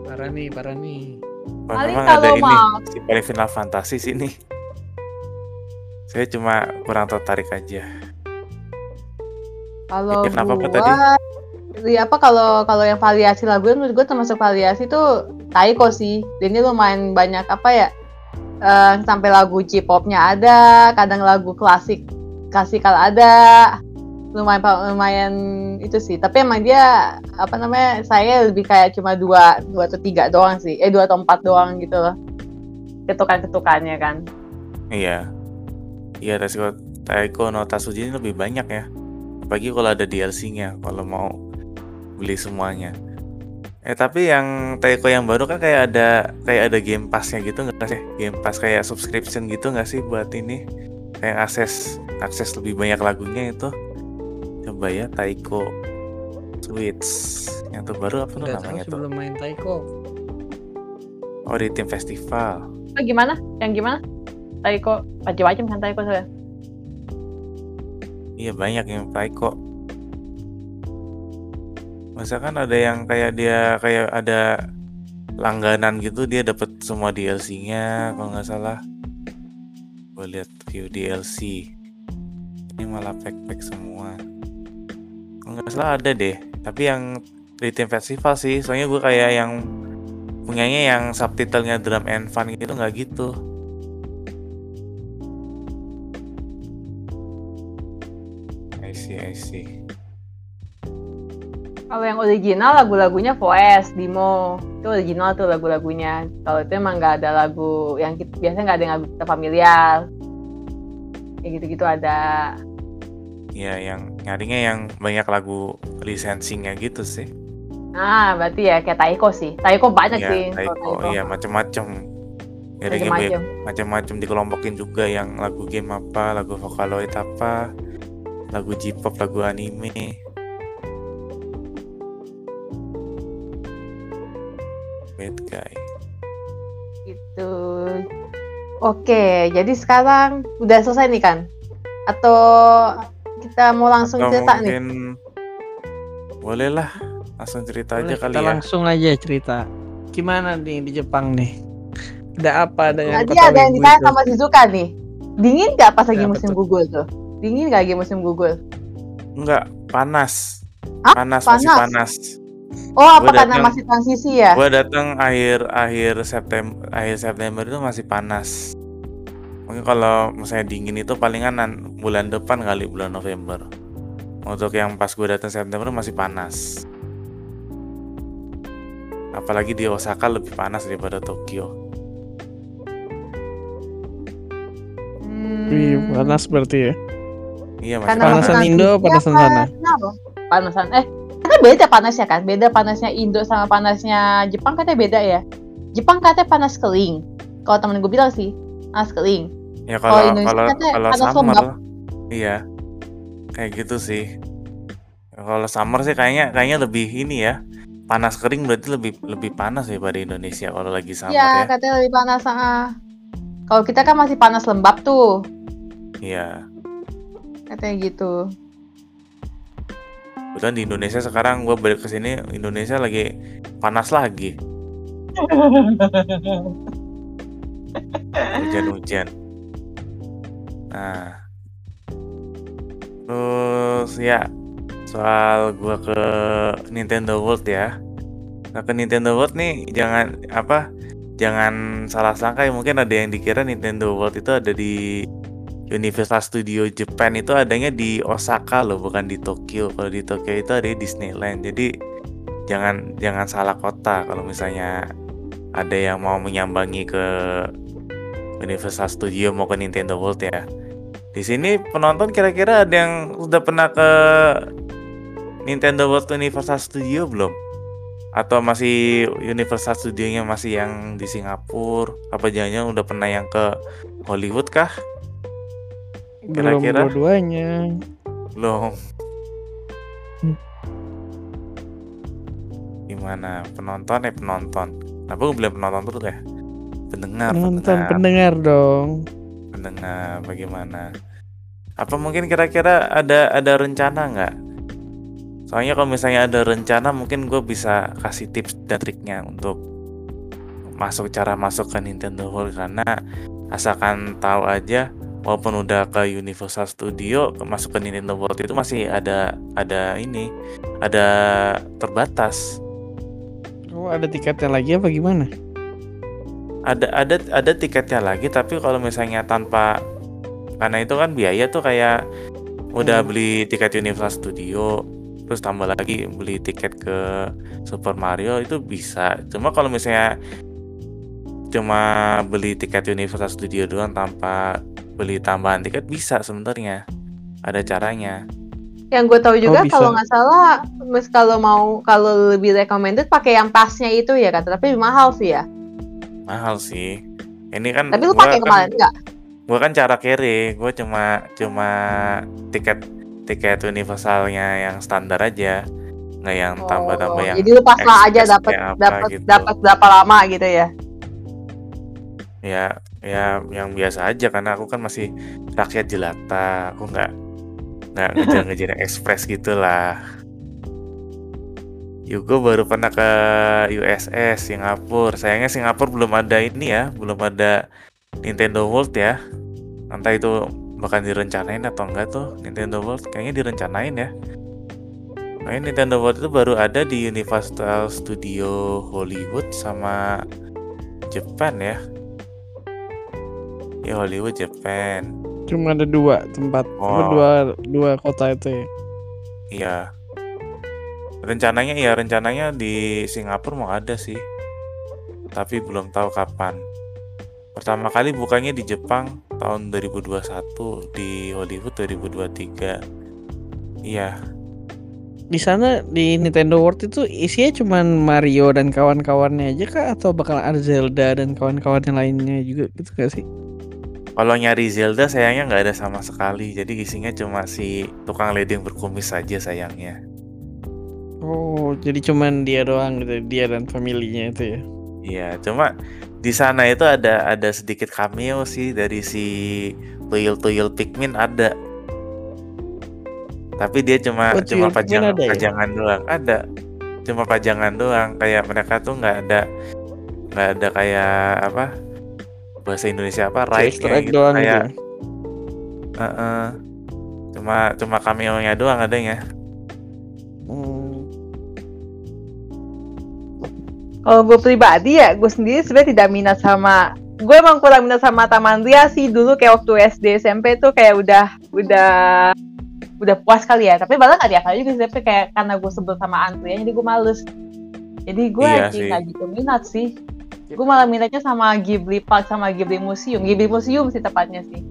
Parah nih, parah nih. Oh, Paling memang ada kalau ini mau- si paling Final Fantasy sih nih. Saya cuma kurang tertarik aja. Kalau Ya, kenapa apa gua, tadi? di apa kalau kalau yang variasi lagu menurut gue termasuk variasi tuh Taiko sih. Dan ini lumayan banyak apa ya? eh, sampai lagu J-popnya ada, kadang lagu klasik klasikal ada. lumayan lumayan itu sih tapi emang dia apa namanya saya lebih kayak cuma dua dua atau tiga doang sih eh dua atau empat doang gitu loh ketukan ketukannya kan Iya. Iya, Taiko, Taiko no Tatsuji ini lebih banyak ya. Apalagi kalau ada DLC-nya, kalau mau beli semuanya. Eh tapi yang Taiko yang baru kan kayak ada kayak ada Game Pass-nya gitu nggak sih? Game Pass kayak subscription gitu nggak sih buat ini? Kayak akses akses lebih banyak lagunya itu. Coba ya Taiko Switch. Yang terbaru apa tuh namanya tuh? sebelum main Taiko. Oh di tim festival. oh, gimana yang gimana Taiko macam-macam kan Taiko saya Iya banyak yang Taiko. Misalkan ada yang kayak dia kayak ada langganan gitu dia dapat semua DLC-nya kalau nggak salah. Gue lihat view DLC. Ini malah pack-pack semua. Kalau nggak salah ada deh. Tapi yang di tim festival sih. Soalnya gue kayak yang punyanya yang subtitlenya drum and fun gitu nggak gitu. I see, I see. kalau yang original lagu-lagunya Voice Dimo. Itu original tuh lagu-lagunya. Kalau itu emang nggak ada lagu yang kita, biasanya nggak ada yang lagu kita familiar. Kayak gitu-gitu ada. Ya, yang nyarinya yang banyak lagu licensingnya gitu sih. ah berarti ya kayak Taiko sih. Taiko banyak Iya, sih. Taiko, iya macam-macam. Nyarinya macam-macam dikelompokin juga yang lagu game apa, lagu Vocaloid apa, lagu J-pop, lagu anime. Bad guy. Gitu. Oke, jadi sekarang udah selesai nih kan? Atau kita mau langsung Atau cerita nih? mungkin boleh lah langsung cerita aja Boleh, kali kita ya. langsung aja cerita. Gimana nih di Jepang nih? Ada apa? Ada yang Tadi kota ada yang ditanya sama Shizuka nih. Dingin nggak pas lagi Ya, musim betul. gugur tuh? Dingin nggak lagi musim gugur? Enggak, panas. Hah? Panas, masih Panas? panas. Oh, apa Gua karena datang- masih transisi ya? Gua datang akhir akhir September akhir September itu masih panas. Mungkin kalau misalnya dingin itu palingan bulan depan kali bulan November. Untuk yang pas gue datang September masih panas. Apalagi di Osaka lebih panas daripada Tokyo. Hmm, Wih, panas berarti ya. Iya masih karena panas. Panasan Indo, panasan sana. Kenapa? Panasan. Eh, kan beda panasnya kan? Beda panasnya Indo sama panasnya Jepang katanya beda ya? Jepang katanya panas kering. Kalau temen gue bilang sih, panas kering. Ya Kalau kalau Indonesia kalau katanya kalau panas summer lembab. iya. Kayak gitu sih. Kalau summer sih kayaknya kayaknya lebih ini ya. Panas kering berarti lebih lebih panas daripada Indonesia kalau lagi summer Iya, ya. katanya lebih panas. ah. Kalau kita kan masih panas lembab tuh, Iya. Katanya gitu. Kebetulan di Indonesia sekarang gue balik ke sini Indonesia lagi panas lagi hujan-hujan. Nah, terus ya soal gue ke Nintendo World ya. Nah ke Nintendo World nih jangan apa jangan salah sangka ya mungkin ada yang dikira Nintendo World itu ada di Universal Studio Japan itu adanya di Osaka loh, bukan di Tokyo. Kalau di Tokyo itu ada di Disneyland. Jadi jangan jangan salah kota kalau misalnya ada yang mau menyambangi ke Universal Studio mau ke Nintendo World ya. Di sini penonton kira-kira ada yang udah pernah ke Nintendo World Universal Studio belum? Atau masih Universal Studio-nya masih yang di Singapura? Apa jangan-jangan udah pernah yang ke Hollywood kah? Belum Kira-kira? dua-duanya. Belum. Hmm. Gimana penonton ya penonton? Kenapa gue bilang penonton terus ya? Pendengar, Penonton pendengar, pendengar dong. pendengar. Bagaimana? Apa mungkin kira-kira ada ada rencana nggak? Soalnya kalau misalnya ada rencana, mungkin gue bisa kasih tips dan triknya untuk masuk cara masuk ke Nintendo World karena asalkan tahu aja walaupun udah ke Universal Studio masuk ke Nintendo World itu masih ada ada ini ada terbatas Oh, ada tiketnya lagi apa gimana? ada ada ada tiketnya lagi tapi kalau misalnya tanpa karena itu kan biaya tuh kayak udah Hmm. beli tiket Universal Studio terus tambah lagi beli tiket ke Super Mario itu bisa cuma kalau misalnya cuma beli tiket Universal Studio doang tanpa beli tambahan tiket bisa sebenarnya ada caranya Yang gue tahu juga Oh, bisa. kalau nggak salah, mes kalau mau kalau lebih recommended pakai yang pasnya itu ya kata, tapi mahal sih ya. mahal sih ini kan Tapi lu pakai kan- kemarin nggak? Gua kan cara carry, gue cuma cuma tiket tiket universalnya yang standar aja, nggak yang tambah-tambah Oh, yang jadi lu paslah aja excess dapat dapat gitu. dapat berapa lama gitu ya? ya ya yang biasa aja karena aku kan masih rakyat jelata, aku nggak nggak ngejar-ngejar yang ekspres gitulah. Yugo baru pernah ke USS Singapura. Sayangnya Singapura belum ada ini ya, belum ada Nintendo World ya. Entah itu bahkan direncanain atau enggak tuh Nintendo World kayaknya direncanain ya. Kayaknya Nintendo World itu baru ada di Universal Studio Hollywood sama Japan ya. Ya Hollywood Japan. Cuma ada dua tempat, Oh. dua dua kota itu ya. Iya. Rencananya ya rencananya di Singapura mau ada sih. Tapi belum tahu kapan. Pertama kali bukanya di Jepang tahun 2021, di Hollywood 2023. Iya, Di sana di Nintendo World itu isinya cuman Mario dan kawan-kawannya aja kah atau bakal ada Zelda dan kawan-kawannya lainnya juga gitu gak sih? Kalau nyari Zelda sayangnya nggak ada sama sekali. Jadi isinya cuma si tukang ledeng berkumis saja sayangnya. Oh, jadi cuman dia doang gitu, dia dan familinya itu ya. Iya, cuma di sana itu ada ada sedikit cameo sih dari si tuyul-tuyul Pikmin ada. Tapi dia cuma Oh, cuma pajang, ada ya? pajangan doang, ada. Cuma pajangan doang, kayak mereka tuh nggak ada nggak ada kayak apa bahasa Indonesia apa right gitu doang kayak gitu. Heeh. cuma cuma cameo-nya doang adanya. Hmm. Kalau gue pribadi ya, gue sendiri sebenarnya tidak minat sama gue emang kurang minat sama Taman Ria sih dulu kayak waktu SD SMP tuh kayak udah udah udah puas kali ya tapi malah nggak tiap kali juga sih tapi kayak karena gue sebel sama antrian jadi gue males jadi gue Iya nggak gitu minat sih gue malah minatnya sama Ghibli Park sama Ghibli Museum Ghibli Museum sih tepatnya sih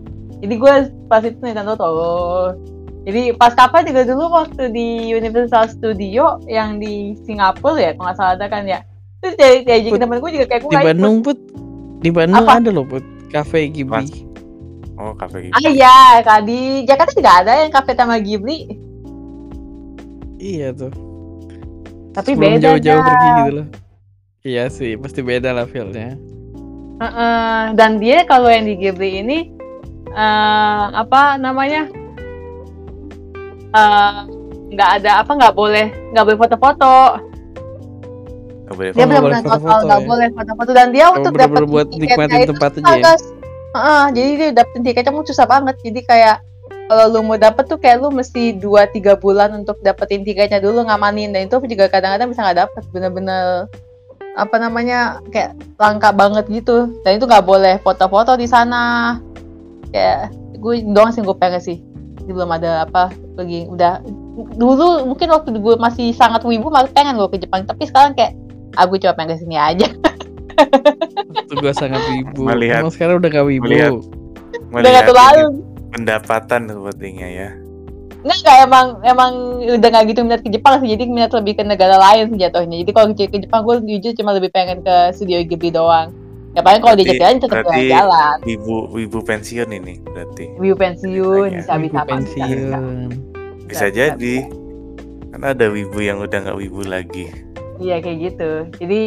jadi gue pas itu Nintendo tuh jadi pas kapan juga dulu waktu di Universal Studio yang di Singapura ya kalau nggak salah ada kan ya terus dia diajakin Put, temen gue juga kayak gue Di. Bandung put, di Bandung Apa? ada loh put, cafe Ghibli. Oh, kafe gitu. Ah iya, Kak, di Jakarta juga ada yang kafe sama Ghibli, Iya tuh. tapi Sebelum beda jauh-jauh pergi gitu loh. Iya sih, pasti beda lah feelnya. Heeh, dan dia kalau yang di Ghibli ini eh apa namanya? eh, nggak ada apa nggak boleh nggak boleh foto-foto boleh dia boleh benar-benar total nggak ya? boleh foto-foto dan dia untuk dapat buat tiketnya nikmatin itu tempat susah, aja ya? Heeh, jadi dia dapetin tiketnya mau susah banget jadi kayak kalau lu mau dapet tuh kayak lu mesti 2-3 bulan untuk dapetin tiketnya dulu ngamanin dan itu juga kadang-kadang bisa nggak dapet bener-bener apa namanya kayak langka banget gitu. Dan itu nggak boleh foto-foto di sana. Kayak gue doang sih gue pengen sih. Jadi belum ada apa pergi udah dulu mungkin waktu gue masih sangat wibu malah pengen gue ke Jepang. Tapi sekarang kayak aku cuma pengen ke sini aja. Waktu gua sangat wibu. Melihat- Emang sekarang udah gak wibu. melihat- udah Melihat nggak terlalu. ini pendapatan sepertinya ya. Nggak, nggak emang emang udah nggak gitu minat ke Jepang sih, jadi minat lebih ke negara lain sih jatuhnya. Jadi kalau ke, Jepang gue jujur cuma lebih pengen ke studio Ghibli doang. Ya paling kalau diajak jalan tetap berarti jalan-jalan. Wibu wibu pensiun ini berarti. View pensiun, bisa bisa pensiun. Bisa Bisa, jadi. Kan ada wibu yang udah nggak wibu lagi. Iya kayak gitu. Jadi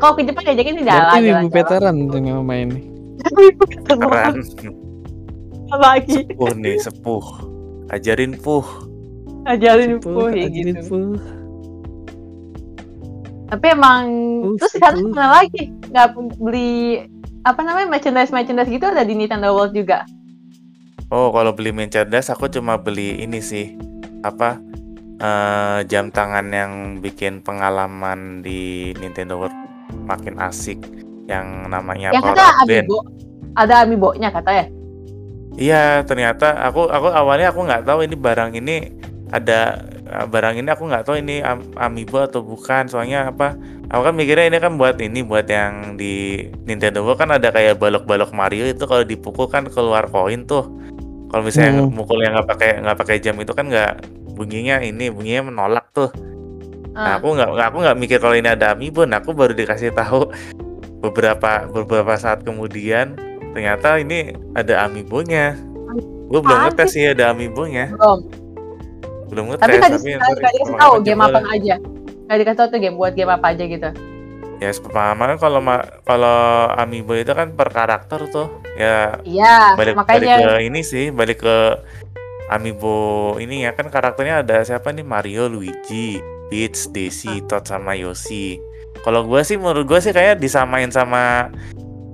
kalau ke Jepang diajakin sih jalan Berarti wibu veteran tuh yang main nih. Wibu veteran lagi. Sepuh nih, sepuh. Ajarin puh. Sepuh, puh kayak ajarin gitu. puh. Tapi emang Puh, terus sekarang mana lagi? Nggak beli apa namanya merchandise merchandise gitu ada di Nintendo World juga. Oh, kalau beli merchandise aku cuma beli ini sih. Apa? eh, jam tangan yang bikin pengalaman di Nintendo World makin asik yang namanya yang Power kata Up Band. amiibo ada amiibo-nya kata ya Iya, ternyata aku aku awalnya aku nggak tahu ini barang ini ada eh, barang ini aku nggak tahu ini am- amiibo atau bukan. Soalnya apa? Aku kan mikirnya ini kan buat ini buat yang di Nintendo World kan ada kayak balok-balok Mario itu kalau dipukul kan keluar koin tuh. Kalau misalnya Hmm. mukul yang nggak pakai nggak pakai jam itu kan nggak bunyinya ini bunyinya menolak tuh. Nah, Ah, aku nggak nggak- aku nggak mikir kalau ini ada amiibo. Nah, aku baru dikasih tahu beberapa beberapa saat kemudian ternyata ini ada amiibonya. Gue belum ngetes sih ada amiibonya. belum. Belum ngetes. Tapi ntar nggak dikasih tahu game apa aja. Nggak dikasih tahu tuh game buat game apa aja gitu. Ya sepemahaman kan kalau ma- kalau amiibo itu kan per karakter tuh. Ya Iya, balik balik makanya ke ini sih, balik ke amiibo ini ya kan karakternya ada siapa nih Mario, Luigi, Peach, Daisy, Todd sama Yoshi. Kalau gue sih menurut gue sih kayak disamain sama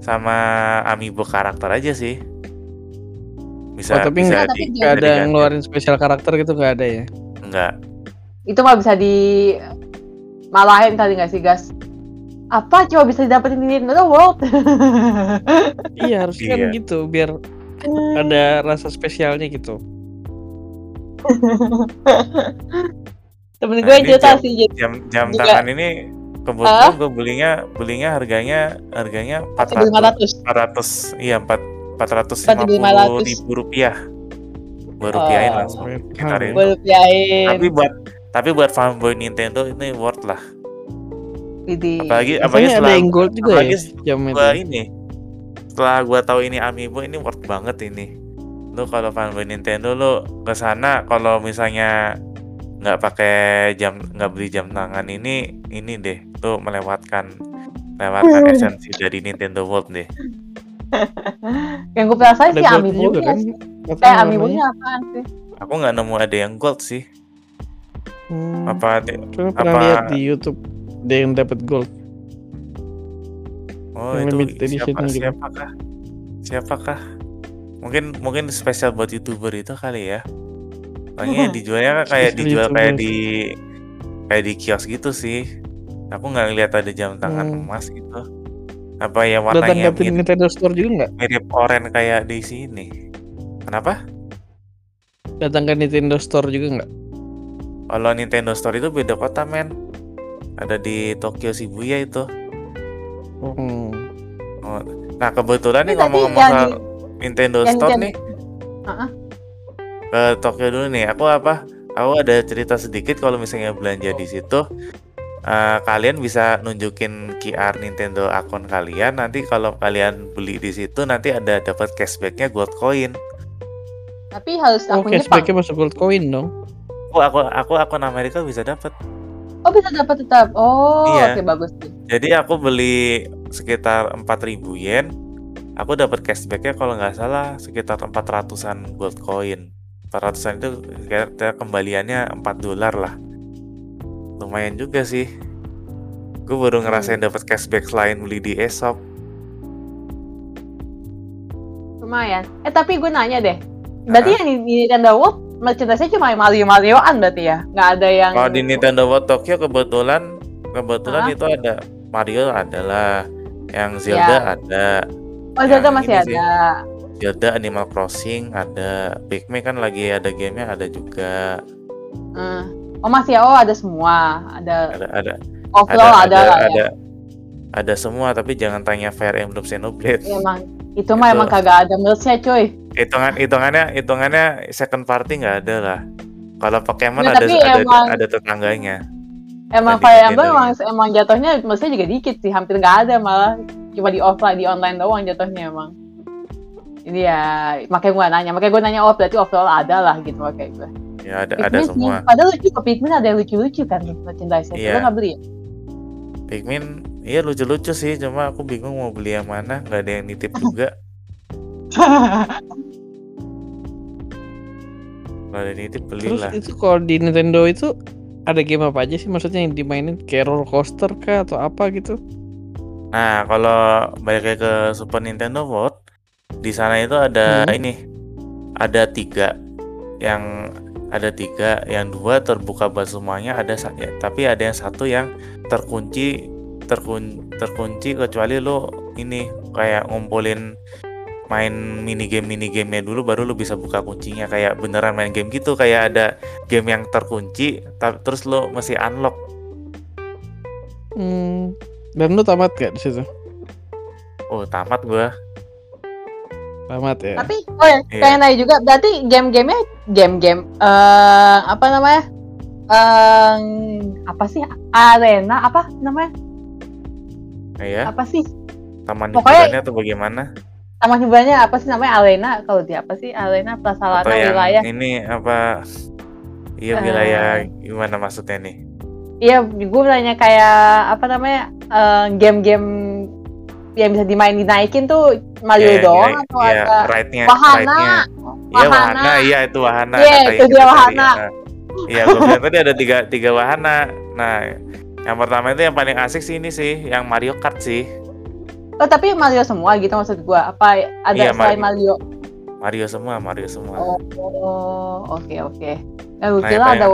sama amiibo karakter aja sih. Bisa oh, tapi bisa nggak di- nggak bisa ada yang ngeluarin spesial karakter gitu nggak ada ya? Enggak. itu mah bisa di malahin kali nggak sih gas? Apa coba bisa didapetin di Nintendo World? iya harusnya kan Iya. gitu biar ada rasa spesialnya gitu. Temen Nah, gue cerita jam- sih Jam jam Juga. tangan ini kebetulan gue belinya belinya harganya harganya 400 400 400 iya 4 450 ribu rupiah. Gue rupiahin Oh. langsung gitarin gue rupiahin. tapi buat tapi buat fanboy Nintendo ini worth lah. Jadi apalagi apalagi ada setelah yang gold juga apalagi ya gua ini. Setelah gua tahu ini amiibo ini worth banget ini. Lu kalau fanboy Nintendo lu ke sana kalau misalnya nggak pakai jam nggak beli jam tangan ini ini deh lu melewatkan melewatkan esensi dari Nintendo World deh. Yang gue penasaran sih amiibo kan? Eh amiibo-nya apaan sih? aku nggak nemu ada yang gold sih. Hmm, apa Cuma pernah apa- lihat di YouTube ada yang dapat gold. oh Yang itu siapa gitu. siapakah? Siapakah? Mungkin mungkin spesial buat youtuber itu kali ya Soalnya dijualnya kan kayak Spesial dijual kayak YouTuber. di kayak di kios gitu sih aku nggak lihat ada jam tangan Hmm. emas gitu apa yang Datang warnanya ke mirip, Nintendo Store juga nggak? mirip oranye kayak di sini kenapa Datang ke Nintendo Store juga nggak? kalau Nintendo Store itu beda kota men ada di Tokyo Shibuya itu Hmm. nah kebetulan nih ngomong-ngomong yang soal Nintendo yang Store Nintendo- nih Heeh. Ke Tokyo dulu nih. Aku apa? Aku ada cerita sedikit kalau misalnya belanja di situ. eh, kalian bisa nunjukin QR Nintendo akun kalian. Nanti kalau kalian beli di situ nanti ada dapat cashbacknya gold coin. Tapi harus Oh, akun Jepang. cashbacknya masuk gold coin dong. Oh, aku aku akun Amerika bisa dapat. Oh bisa dapat tetap. Oh Iya. oke bagus sih. Jadi aku beli sekitar 4000 yen. Aku dapat cashbacknya kalau nggak salah sekitar 400-an gold coin. 400-an itu kira kembaliannya 4 dolar lah. Lumayan juga sih. Gue baru ngerasain dapat cashback selain beli di eShop. Lumayan. Eh tapi gue nanya deh. Berarti yang di, Nintendo World merchandise-nya cuma Mario Marioan berarti ya? Nggak ada yang Kalau di Nintendo World Tokyo kebetulan kebetulan Hah? itu ada Mario adalah yang Zelda ada, Oh Zelda yang masih sih. Ada. Zelda Animal Crossing ada, Pikmin kan lagi ada gamenya ada juga. Hmm. Oh masih ya? Oh ada semua. Ada Ada ada overall ada, ada lah ya. ada ada semua tapi jangan tanya Fire Emblem Xenoblade. Emang itu mah emang kagak ada merch-nya cuy. Hitungan hitungannya hitungannya second party nggak ada lah. Kalau Pokemon Ya, ada ada emang- ada tetangganya. Emang Fire Emblem emang, emang jatuhnya merch-nya juga dikit sih, hampir nggak ada malah cuma di offline di online doang jatuhnya emang. Ini ya makanya gue nanya, makanya gue nanya oh berarti overall ada lah gitu makanya gue. Ya ada ada Pikmin sih, semua. padahal lucu kok Pikmin ada yang lucu-lucu kan merchandise-nya. Iya. Lo nggak beli ya? Pikmin iya lucu-lucu sih cuma aku bingung mau beli yang mana nggak ada yang nitip juga. Kalau ada yang nitip Terus belilah. itu kalau di Nintendo itu ada game apa aja sih maksudnya yang dimainin kayak roller coaster kah atau apa gitu? Nah, kalau balik ke Super Nintendo World, di sana itu ada Hmm. ini, ada tiga, yang ada tiga, yang dua terbuka buat semuanya, ada ya, tapi ada yang satu yang terkunci, terkun, terkunci kecuali lo ini kayak ngumpulin main mini game mini gamenya dulu baru lu bisa buka kuncinya kayak beneran main game gitu kayak ada game yang terkunci terus lu mesti unlock Hmm. Dan lu tamat gak di situ? oh tamat gua Tamat ya. Tapi oh ya, Iya. pengen nanya juga berarti game-gamenya game-game eh apa namanya? Eh apa sih? Arena apa namanya? Nah, ya Apa sih? taman Pokoknya- hiburannya tuh bagaimana Taman hiburannya apa sih namanya? Arena kalau di apa sih? Arena prasarana atau yang wilayah. ini apa iya Eh. wilayah gimana maksudnya nih Iya, gue nanya kayak apa namanya? eh, game-game yang bisa dimain dinaikin tuh Mario Iya, doang iya, atau iya, ada ride-nya wahana? Iya Wahana. wahana, iya itu wahana. Iya, kata itu yang dia wahana. cari, ya. Iya, gue bilang tadi ada tiga tiga wahana. Nah, yang pertama itu yang paling asik sih ini sih, yang Mario Kart sih. Oh, tapi Mario semua gitu maksud gua. Apa ada Iya, selain Mario. Mario? Semua, Mario semua. Oh, oke oke. Nah, gue Nah, kira ada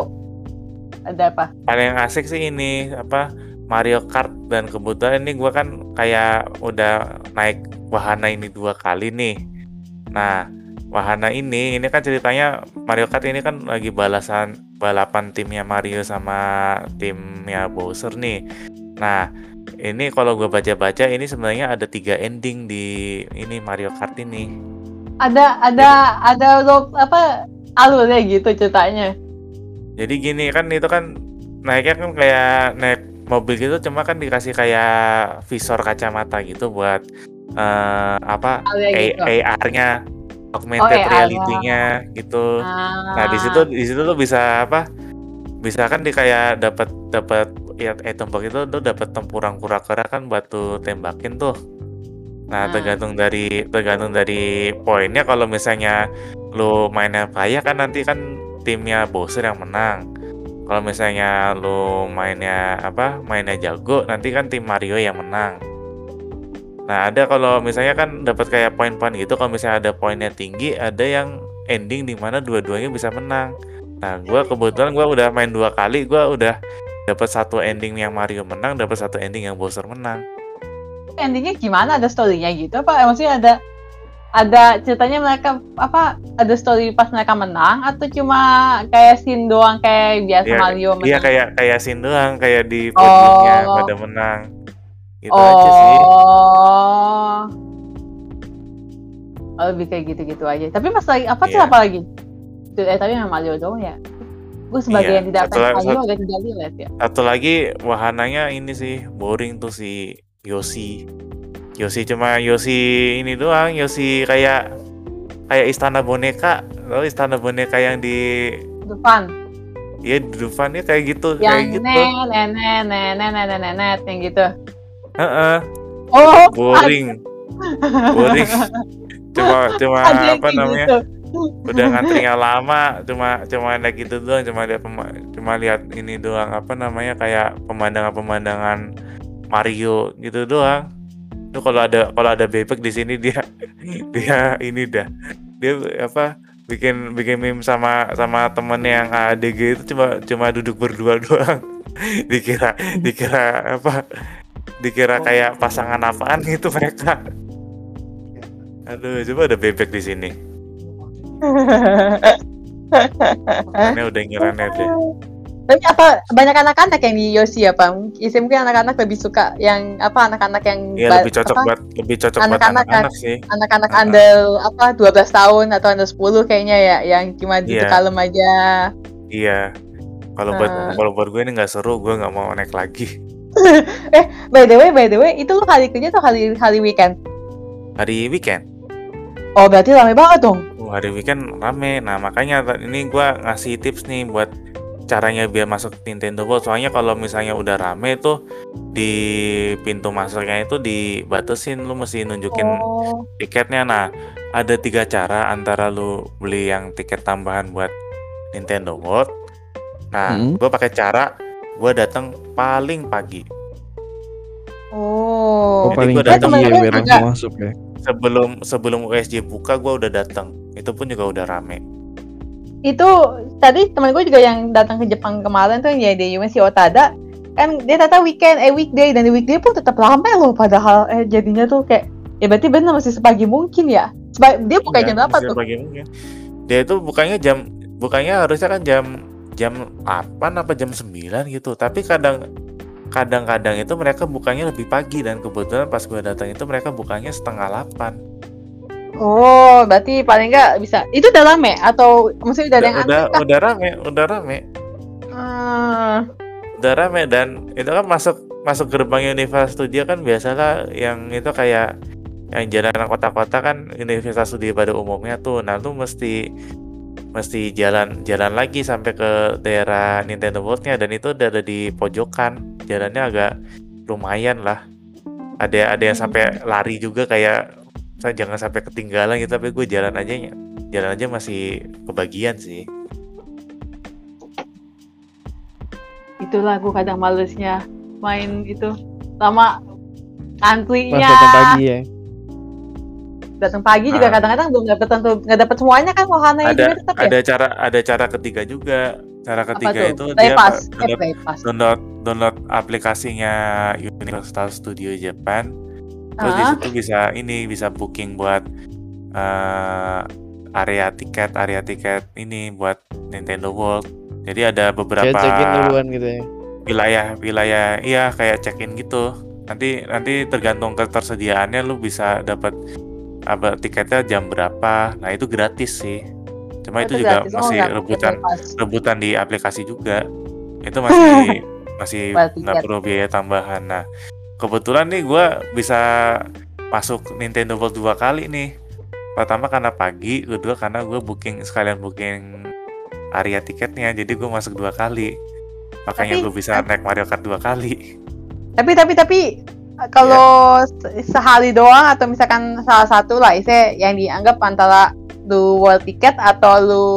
ada apa? Paling asik sih ini apa Mario Kart dan kebetulan ini gua kan kayak udah naik wahana ini dua kali nih. Nah, wahana ini ini kan ceritanya Mario Kart ini kan lagi balasan balapan timnya Mario sama timnya Bowser nih. Nah, ini kalau gue baca-baca ini sebenarnya ada tiga ending di ini Mario Kart ini. Ada ada ada lo- apa alurnya gitu ceritanya. Jadi gini kan itu kan naiknya kan kayak naik mobil gitu cuma kan dikasih kayak visor kacamata gitu buat eh, apa gitu. AR-nya augmented Oh, reality-nya gitu. Ah. Nah, di situ di situ lo bisa apa? Bisa kan di kayak dapat dapat ya item box itu tuh dapat tempuran kura-kura kan buat tuh tembakin tuh. Nah, Hmm. tergantung dari tergantung dari poinnya kalau misalnya lu mainnya payah kan nanti kan timnya Bowser yang menang. Kalau misalnya lu mainnya apa? Mainnya jago, nanti kan tim Mario yang menang. Nah, ada kalau misalnya kan dapat kayak poin-poin gitu, kalau misalnya ada poinnya tinggi, ada yang ending di mana dua-duanya bisa menang. Nah, gua kebetulan gua udah main dua kali, gua udah dapat satu ending yang Mario menang, dapat satu ending yang Bowser menang. endingnya gimana? Ada storynya gitu apa? Maksudnya ada ada ceritanya mereka apa? Ada story pas mereka menang atau cuma kayak scene doang kayak biasa Iya, Mario menang? Iya kayak kayak scene doang, kayak di podiumnya Oh. pada menang. Itu aja sih. Oh. Oh, lebih kayak gitu-gitu aja. Tapi pas lagi apa tuh Iya. apa lagi? Eh, tapi yang Mario doang ya. Gue sebagai Iya, yang tidak fans la- Mario agak tidak relate ya. Satu lagi wahananya ini sih boring tuh si Yoshi. Yoshi cuma Yoshi ini doang, Yoshi kayak kayak istana boneka. Tahu istana boneka yang di Depan. ya di depannya kayak gitu, Yang kayak gitu. nenek nenek nenek nenek nenek yang gitu. Heeh, Oh, boring. boring. Cuma cuma ada apa namanya? gitu. udah ngantrinya lama cuma cuma ada gitu doang cuma lihat pema- cuma lihat ini doang apa namanya kayak pemandangan-pemandangan Mario gitu doang itu kalau ada kalau ada bebek di sini dia dia ini dah. Dia apa bikin bikin meme sama sama temen yang ADG itu cuma cuma duduk berdua doang. Dikira dikira apa dikira kayak pasangan apaan gitu mereka. Aduh coba ada bebek di sini. Ini udah ngirannya deh Tapi apa banyak anak-anak yang di Yoshi apa? Isi mungkin anak-anak lebih suka yang apa anak-anak yang Iya ba- lebih cocok apa, buat lebih cocok buat Anak-anak kan. anak-anak sih. anak-anak Ah. under apa 12 tahun atau under 10 kayaknya ya yang cuma di Iya. kalem aja. Iya. Kalau buat kalau buat gue ini nggak seru, gue nggak mau naik lagi. By the way, by the way, itu lu hari kerja atau hari hari weekend? Hari weekend, Oh, berarti rame banget dong. oh, hari weekend rame. Nah makanya ini gue ngasih tips nih buat caranya biar masuk Nintendo World. Soalnya kalau misalnya udah rame tuh di pintu masuknya itu dibatasin, lu mesti nunjukin Oh. tiketnya. Nah ada tiga cara antara lu beli yang tiket tambahan buat Nintendo World. Nah, Hmm. gue pakai cara gue datang paling pagi. Oh. Oh, Jadi paling gua tinggi datang ya langsung masuk ya. sebelum sebelum USJ buka gue udah datang itu pun juga udah rame Itu tadi teman gue juga yang datang ke Jepang kemarin tuh ya di si Otada kan dia tata weekend eh weekday dan di weekday pun tetap ramai loh padahal eh jadinya tuh kayak Ya berarti benar masih sepagi mungkin ya. Seba- dia buka Iya, jam berapa masih tuh? pagi mungkin. Dia itu bukannya jam bukannya harusnya kan jam jam 8 apa jam 9 gitu. Tapi kadang kadang-kadang itu mereka bukanya lebih pagi dan kebetulan pas gue datang itu mereka bukanya setengah 8. Oh, berarti paling nggak bisa. Itu udah rame atau maksudnya udah ada yang udah antri kah? udah rame, udah rame. Hmm, udah rame dan itu kan masuk masuk gerbang Universal Studio kan biasalah yang itu kayak yang jalan kota-kota kan Universal Studio pada umumnya tuh nah tuh mesti mesti jalan jalan lagi sampai ke daerah Nintendo World-nya dan itu udah ada di pojokan jalannya agak lumayan lah ada ada yang sampai lari juga kayak saya jangan sampai ketinggalan gitu tapi gue jalan aja jalan aja masih kebagian sih. Itulah gue kadang malesnya main itu lama Pas antrinya datang pagi ya. datang pagi juga Ah. kadang-kadang belum dapet tentu nggak dapet semuanya kan wahananya ada juga tetap ya? ada cara ada cara ketiga juga. Cara ketiga itu dia pass eh download, download download aplikasinya Universal Studio Japan terus di Ah. situ bisa ini bisa booking buat eh, area tiket area tiket ini buat Nintendo World. Jadi ada Kayak beberapa check-in duluan gitu ya. wilayah wilayah iya kayak check in gitu. Nanti nanti tergantung ketersediaannya lu bisa dapat apa tiketnya jam berapa. Nah itu gratis sih. Cuma Oh, itu, juga gratis. Oh, masih pakai rebutan rebutan di aplikasi juga. Itu masih masih nggak perlu biaya tambahan. Nah kebetulan nih gue bisa masuk Nintendo World dua kali nih. Pertama karena pagi kedua karena gue booking sekalian booking area tiketnya jadi gue masuk dua kali. Makanya gue bisa naik Mario Kart dua kali. Tapi tapi tapi kalau se- sehari doang atau misalkan salah satu lah ise yang dianggap antara lu world ticket atau lu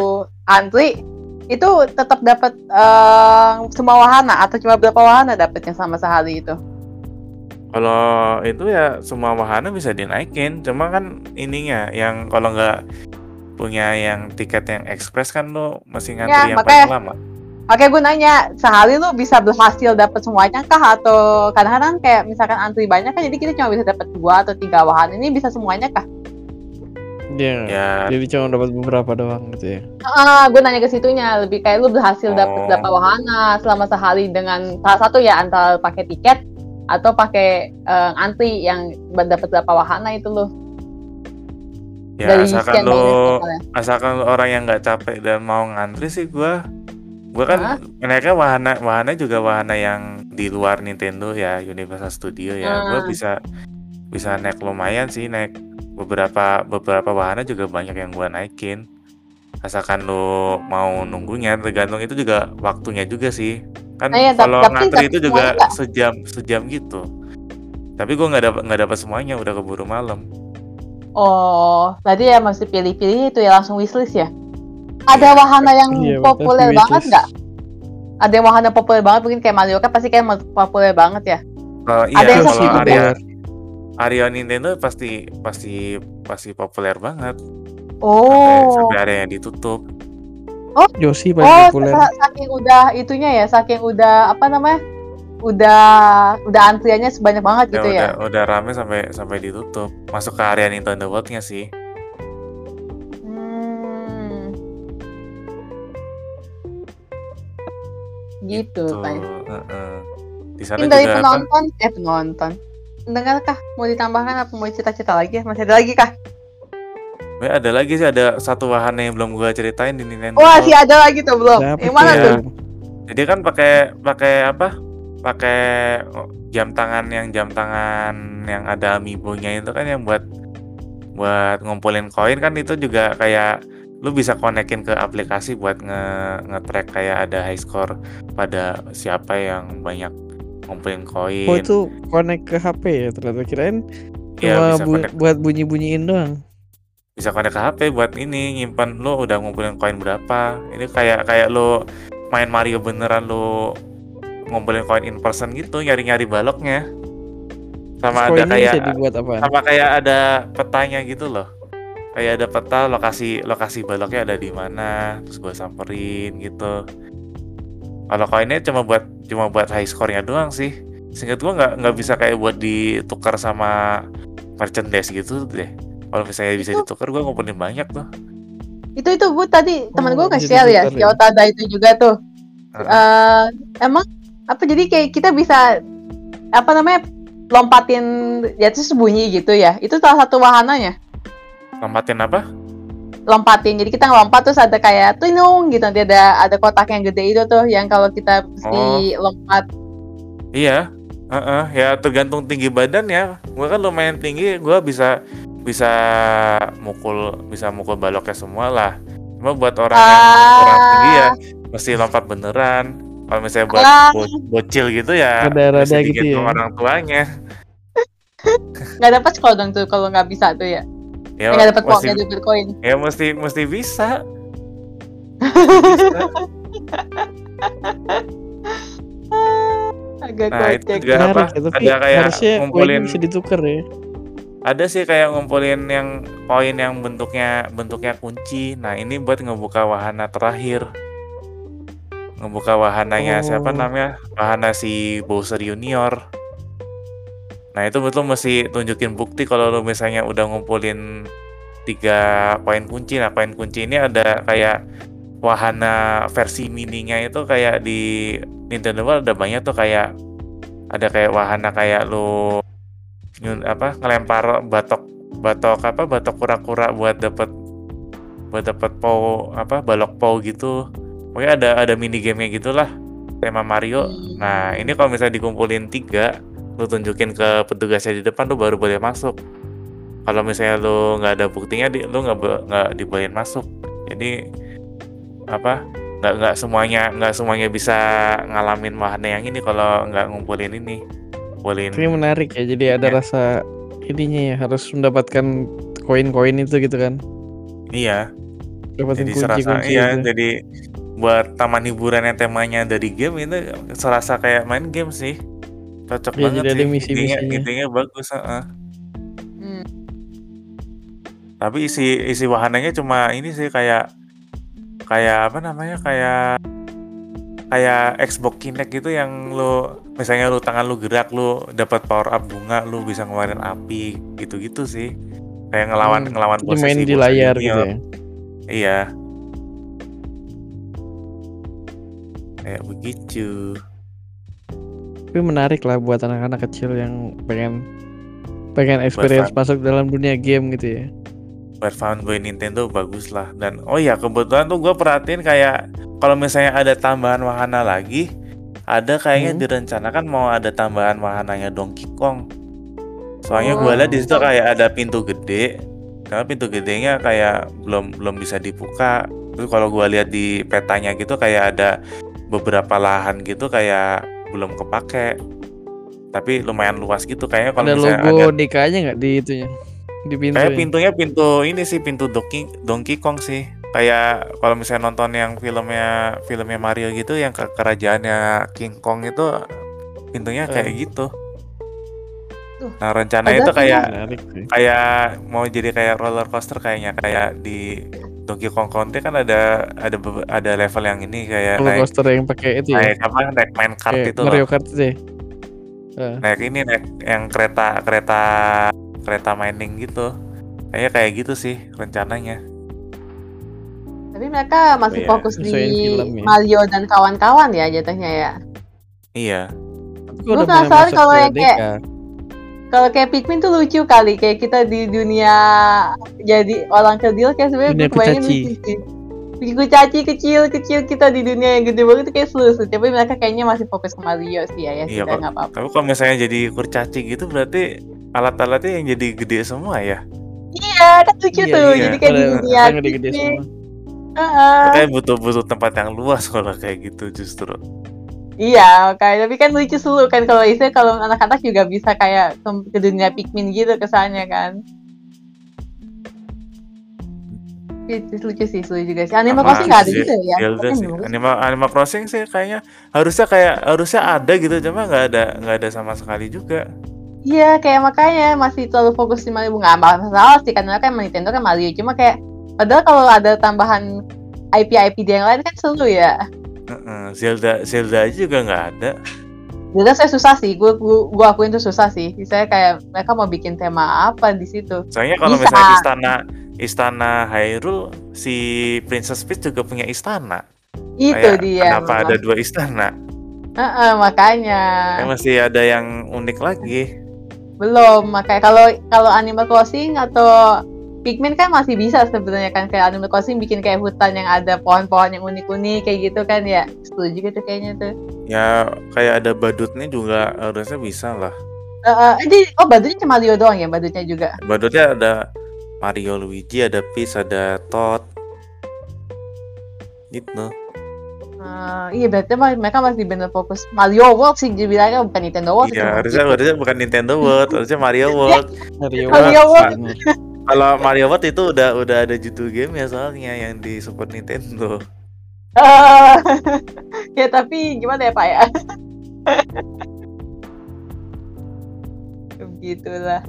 antri itu tetap dapat eh, semua wahana atau cuma berapa wahana dapatnya sama sehari itu Kalau itu ya semua wahana bisa dinaikin, cuma kan ininya yang kalau nggak punya yang tiket yang ekspres kan lo masih ngantri Ya, yang makanya- paling lama. Oke, gue nanya, sehari lu bisa berhasil dapat semuanya kah? Atau kadang-kadang kayak misalkan antri banyak kan, jadi kita cuma bisa dapat dua atau tiga wahana. Ini bisa semuanya kah? Iya. Ya, Jadi cuma dapat beberapa doang gitu ya. Ah, gue nanya ke situnya, lebih kayak lu berhasil dapat Oh. berapa wahana selama sehari dengan salah satu ya antara pakai tiket atau pakai eh, antri yang dapat berapa wahana itu lu ya dari asalkan lo totalnya. asalkan lo orang yang nggak capek dan mau ngantri sih gua gua kan Hah? mereka wahana wahana juga wahana yang di luar Nintendo ya Universal Studio ya. Gua Ah. bisa bisa naik lumayan sih naik beberapa beberapa wahana juga banyak yang gua naikin. Asalkan lo mau nunggunya tergantung itu juga waktunya juga sih. Kan Nah, iya, tap- kalau tapi ngantri itu juga semuanya nggak? sejam sejam gitu. Tapi gua nggak dapat nggak dapat semuanya udah keburu malam. Oh, tadi ya masih pilih-pilih itu ya langsung wishlist ya. Ada Iya. wahana yang Iya, populer banget nggak? Ada yang wahana populer banget mungkin kayak Mario Kart pasti kayak populer banget ya. Ada iya yang kalau area populer. area Nintendo pasti pasti pasti populer banget. Sampai, Oh, sampai area yang ditutup. Yoshi paling oh populer. sa- saking udah itunya ya, saking udah apa namanya? Udah udah antriannya sebanyak banget Ya, gitu udah ya. udah rame sampai sampai ditutup. Masuk ke area Nintendo World-nya sih. Hmm. Gitu, Tuh, Pak. heeh. Di sana Mungkin dari juga apa? penonton, eh penonton. Pendengar kah? Mau ditambahkan apa mau cerita-cerita lagi? Masih ada lagi kah? Eh, ada lagi sih ada satu wahana yang belum gua ceritain di Nintendo. Wah, sih ada lagi tuh belum. Dapet Yang mana ya. tuh? Jadi kan pakai pakai apa? Pakai oh, jam tangan yang jam tangan yang ada amiibo-nya itu kan yang buat buat ngumpulin koin kan itu juga kayak lu bisa konekin ke aplikasi buat nge nge-track kayak ada high score pada siapa yang banyak ngumpulin koin. Oh itu connect ke HP ya ternyata kirain Iya, cuma bu- connect. buat bunyi-bunyiin doang. Bisa connect ke HP buat ini nyimpan lo udah ngumpulin koin berapa? Ini kayak kayak lo main Mario beneran lo ngumpulin koin in person gitu nyari-nyari baloknya. Sama Terus ada kayak sama kayak ada petanya gitu loh. Kayak ada peta lokasi lokasi baloknya ada di mana terus gue samperin gitu. Kalau koinnya cuma buat cuma buat high score-nya doang sih. Singkat gue nggak nggak bisa kayak buat ditukar sama merchandise gitu deh. Kalau misalnya bisa Itu- ditukar, gue ngumpulin banyak tuh. Itu itu gue tadi teman Oh, gue bisa nge-share ya, si ya? Otada itu juga tuh. Eh, emang apa jadi kayak kita bisa apa namanya lompatin ya itu sembunyi gitu ya? Itu salah satu wahananya. Lompatin apa? Lompatin. Jadi kita ngelompat terus ada kayak tunung gitu nanti ada ada kotak yang gede itu tuh yang kalau kita mesti lompat Iya, Heeh, ya tergantung tinggi badan ya. Gue kan lumayan tinggi, gue bisa bisa mukul bisa mukul baloknya semua lah. Cuma buat orang yang Ah. kurang tinggi ya mesti lompat beneran. Kalau misalnya buat Ah. bo- bocil gitu ya Rada-rada mesti gitu ya. orang tuanya. nggak dapat skor dong tuh kalau nggak bisa tuh ya. Ya, nggak dapat nggak dapat koin. ya mesti mesti bisa. Agak Nah, itu kocak. juga apa? Ya, tapi Ada kayak harusnya ngumpulin bisa ditukar ya. Ada sih kayak ngumpulin yang koin yang bentuknya bentuknya kunci. Nah ini buat ngebuka wahana terakhir. Ngebuka wahananya siapa Oh. namanya? Wahana si Bowser Junior. Nah itu betul mesti tunjukin bukti kalau lu misalnya udah ngumpulin tiga poin kunci. Nah poin kunci ini ada kayak wahana versi mininya itu kayak di Nintendo World ada banyak tuh kayak ada kayak wahana kayak lu nyun apa ngelempar batok batok apa batok kura-kura buat dapet buat dapet po apa balok po gitu. Pokoknya ada ada mini gamenya gitulah tema Mario. Nah ini kalau misalnya dikumpulin tiga lu tunjukin ke petugasnya di depan lu baru boleh masuk. Kalau misalnya lu nggak ada buktinya di, lu nggak nggak dibolehin masuk. Jadi apa nggak nggak semuanya nggak semuanya bisa ngalamin wahana yang ini kalau nggak ngumpulin ini ngumpulin Ini menarik ya. Jadi ada Ya. rasa ininya ya harus mendapatkan koin-koin itu gitu kan. iya Dapatin jadi serasa kunci-kunci iya itu. jadi buat taman hiburan yang temanya dari game itu serasa kayak main game sih cocok Iya, banget jadi sih idenya, idenya bagus heeh. Hmm. tapi isi isi wahananya cuma ini sih kayak kayak apa namanya kayak kayak Xbox Kinect gitu yang lu misalnya lu tangan lu gerak lu dapat power up bunga lu bisa ngeluarin api gitu-gitu sih kayak ngelawan Hmm, ngelawan bosnya main di layar gitu ya. Iya. Kayak begitu. Tapi menarik lah buat anak-anak kecil yang pengen pengen experience masuk dalam dunia game gitu ya. Buat fanboy Nintendo bagus lah. Dan oh ya kebetulan tuh gue perhatiin kayak kalau misalnya ada tambahan wahana lagi, ada kayaknya Hmm. direncanakan mau ada tambahan wahananya Donkey Kong. Soalnya gue Oh. lihat di situ kayak ada pintu gede. Karena pintu gedenya kayak belum belum bisa dibuka. Terus kalau gue lihat di petanya gitu kayak ada beberapa lahan gitu kayak belum kepake. Tapi lumayan luas gitu kayaknya kalau misalnya logo ada DK-nya nggak di itunya? Di pintu. Kayak pintunya pintu ini sih pintu Donkey Donkey Kong sih. Kayak kalau misalnya nonton yang filmnya filmnya Mario gitu yang ke kerajaannya King Kong itu pintunya kayak Eh. gitu. Tuh. Nah rencana itu kayak sih. kayak mau jadi kayak roller coaster kayaknya kayak di Donkey Kong Country kan ada ada ada level yang ini kayak Roller naik coaster yang pakai itu ya. naik apa naik main kart Kayak itu loh. Mario Kart itu ya. Eh, Naik ini naik yang kereta kereta kereta mining gitu. Kayaknya kayak gitu sih rencananya. Tapi mereka masih Iya, fokus di film ya. Mario dan kawan-kawan ya jatuhnya ya. Iya. mulai penasaran kalau yang kayak-. Kalau kayak Pikmin tuh lucu kali, kayak kita di dunia jadi orang kecil kayak sebenarnya gue kebayangin lucu sih. Bikin kurcaci kecil-kecil kita di dunia yang gede banget itu kayak seru Tapi mereka kayaknya masih fokus ke Mario sih ya, ya Iya, sudah nggak apa-apa. Tapi kalau misalnya jadi kurcaci gitu berarti alat-alatnya yang jadi gede semua ya. Iya, kan lucu Iya, tuh. iya. Jadi kayak di dunia gede-gede semua. Heeh. Kayak butuh-butuh tempat yang luas kalau kayak gitu justru. Iya, kayak tapi kan lucu seru kan kalau istilah kalau anak-anak juga bisa kayak ke, ke dunia Pikmin gitu kesannya kan. Itu lucu sih, seru juga sih. Animal Apa Crossing nggak ada gitu ya? Zelda Kan sih. Animal, Animal Crossing sih kayaknya harusnya kayak harusnya ada gitu cuma nggak ada nggak ada sama sekali juga. Iya, kayak makanya masih terlalu fokus di Mario. Nggak masalah sih, karena kan Nintendo kan Mario. Cuma kayak, padahal kalau ada tambahan IP-IP dia yang lain kan seru ya. Zelda Zelda aja juga nggak ada. Jelas saya susah sih, gue gue akuin itu susah sih. Saya kayak mereka mau bikin tema apa di situ. Soalnya kalau Bisa. misalnya istana istana Hyrule si Princess Peach juga punya istana. Itu Kayak dia. Kenapa memang. ada dua istana? Heeh, makanya Kayak masih ada yang unik lagi. belum. Makanya kalau kalau Animal Crossing atau Pikmin kan masih bisa sebenarnya kan kayak Animal Crossing bikin kayak hutan yang ada pohon-pohon yang unik-unik kayak gitu kan ya. Setuju gitu kayaknya tuh. Ya kayak ada badutnya juga harusnya bisa lah. Eh, eh, jadi oh badutnya cuma Mario doang ya badutnya juga. Badutnya ada Mario, Luigi, ada Peach, ada Todd. Gitu. Eh, iya berarti mah mereka masih bener fokus Mario World sih dibilangnya bukan Nintendo World. Iya, cuma harusnya gitu. harusnya bukan Nintendo World, harusnya Mario World. Mario Mario World. Kalau Mario World itu udah udah ada judul game ya soalnya yang di Super Nintendo. Eh, ya tapi gimana ya Pak ya? Begitulah.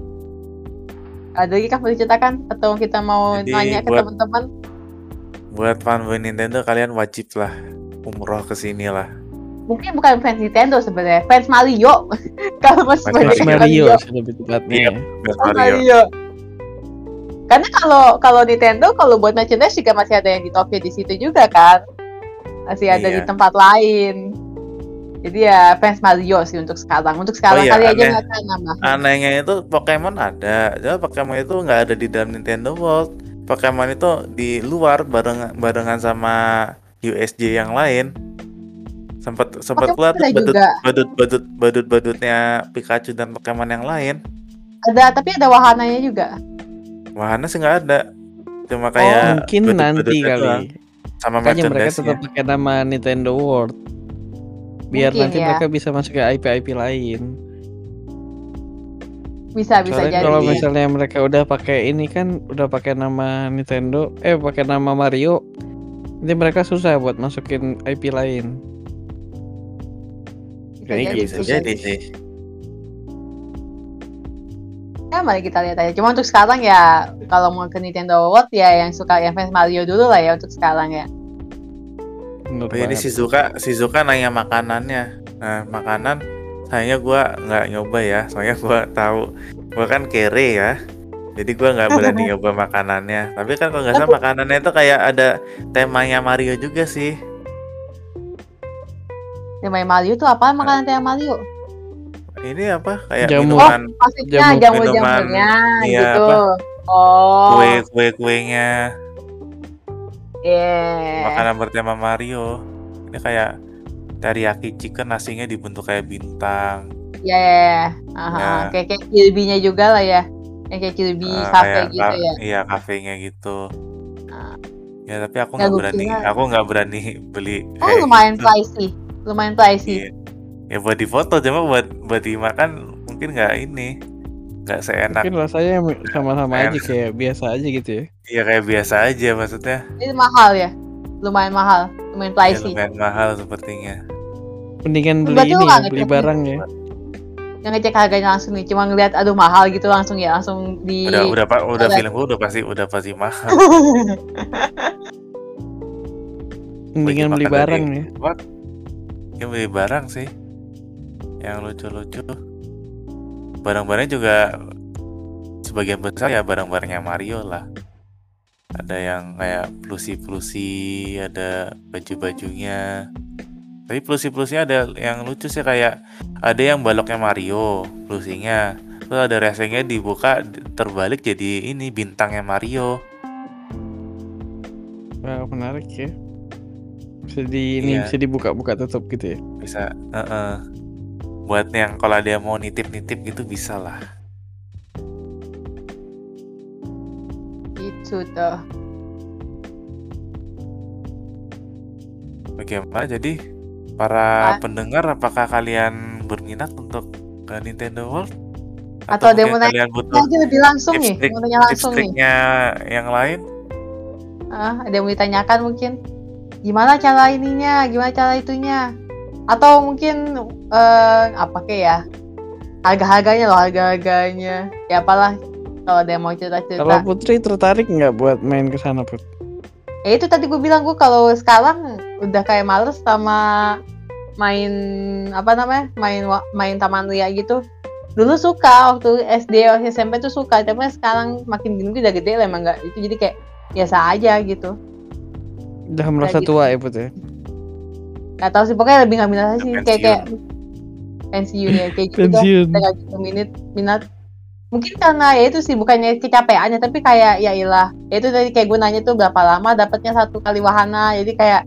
Ada lagi kah mau diceritakan atau kita mau Jadi nanya ke buat- teman-teman? Buat fanboy Nintendo kalian wajib lah umroh ke sini lah. Mungkin bukan fans Nintendo sebenarnya, fans Mario. Kalau masih Fans Mas yang Mario lebih tepatnya. Iya. Fans Mario. Mario. Karena kalau kalau Nintendo kalau buat merchandise juga masih ada yang di Tokyo di situ juga kan. Masih ada di Iya. tempat lain. Jadi ya fans Mario sih untuk sekarang. Untuk sekarang iya, kali aja aneh. nggak akan nambah. Anehnya itu Pokemon ada, jadi Pokemon itu nggak ada di dalam Nintendo World. Pokemon itu di luar bareng barengan sama USJ yang lain. Sempat sempat keluar ada tuh badut, juga. badut badut badut badutnya Pikachu dan Pokemon yang lain. Ada tapi ada wahananya juga. Wahana sih nggak ada. Cuma Oh, kayak Mungkin nanti badut-badutnya kali. doang. sama Makanya mereka tetap pakai nama Nintendo World. Biar Mungkin nanti ya. mereka bisa masuk ke IP-IP lain. Bisa bisa Soalnya jadi. kalau misalnya mereka udah pakai ini kan udah pakai nama Nintendo, eh pakai nama Mario, nanti mereka susah buat masukin IP lain. bisa kayak jadi, gitu bisa jadi sih. Ya, mari kita lihat aja. Cuma untuk sekarang ya, kalau mau ke Nintendo World ya yang suka yang fans Mario dulu lah ya untuk sekarang ya. Bener Oh, ini banget. Shizuka, Shizuka nanya makanannya. Nah, makanan sayangnya gua nggak nyoba ya, soalnya gua tahu gua kan kere ya. Jadi gua nggak berani nyoba makanannya. Tapi kan kalau nggak salah makanannya itu kayak ada temanya Mario juga sih. Main Mario tuh apa makanan kayak Mario? Ini apa? Kayak Jamu. minuman, Maksudnya Jamu- jamu-jamunya iya, gitu. apa? Oh, kue kue kuenya, iya. makanan bertema Mario. Ini kayak teriyaki chicken nasinya dibentuk kayak bintang. Iya, iya, iya. Aha, Ya. Kayak kayak Kirby-nya juga lah ya. Yang kayak Kirby Eh, cafe kayak gitu ka- ya. Iya, kafenya gitu. Ah. Ya, tapi aku Ya, nggak berani. Aku nggak berani beli. Oh, lumayan gitu. pricey. Lumayan pricey. Iya. Ya buat difoto cuma buat buat dimakan mungkin nggak ini nggak seenak. Mungkin rasanya sama-sama aja kayak biasa aja gitu ya. Iya kayak biasa aja maksudnya. Itu mahal ya. Lumayan mahal. Lumayan Ya, pricey. lumayan mahal sepertinya. Mendingan beli Berarti ini ya, beli barang ya. Yang ngecek harganya langsung nih. Cuma ngeliat aduh mahal gitu langsung ya. Langsung di... Udah udah pak udah film gua udah pasti udah pasti mahal. Mendingan beli barang dari- ya. What? Ya beli barang sih. Yang lucu-lucu. Barang-barangnya juga sebagian besar ya barang-barangnya Mario lah. Ada yang kayak plusi-plusi, ada baju-bajunya. Tapi plusi-plusinya ada yang lucu sih kayak ada yang baloknya Mario, plusinya. Terus ada resengnya dibuka terbalik jadi ini bintangnya Mario. Wah, menarik ya. Bisa di ini Iya. bisa dibuka-buka tutup gitu ya. bisa heeh. Buat yang kalau ada yang mau nitip-nitip gitu bisa lah Itu tuh. bagaimana jadi para Ah. pendengar apakah kalian berminat untuk ke Nintendo World Atau mungkin mau kalian butuh aja lebih langsung nih. Mau tanya langsung nih. yang lain Ah, ada yang mau ditanyakan mungkin. Gimana cara ininya? Gimana cara itunya? Atau mungkin eh apa kayak ya? Harga-harganya loh, harga-harganya. Ya apalah kalau ada yang mau Kalau cerita-cerita. Putri tertarik nggak buat main ke sana, Put? Ya itu tadi gue bilang gue kalau sekarang udah kayak males sama main apa namanya main main taman ria gitu dulu suka waktu SD waktu SMP tuh suka tapi sekarang makin gini udah gede lah emang nggak itu jadi kayak biasa aja gitu Udah merasa gitu. tua ya Put ya. Nggak tahu sih pokoknya lebih nggak minat aja sih. Kayak kayak pensiun. ya kayak gitu. Pensiun. Nggak gitu minat minat. Mungkin karena ya itu sih bukannya kecapeannya tapi kayak ya ilah. Ya itu tadi kayak gue nanya tuh berapa lama dapatnya satu kali wahana. Jadi kayak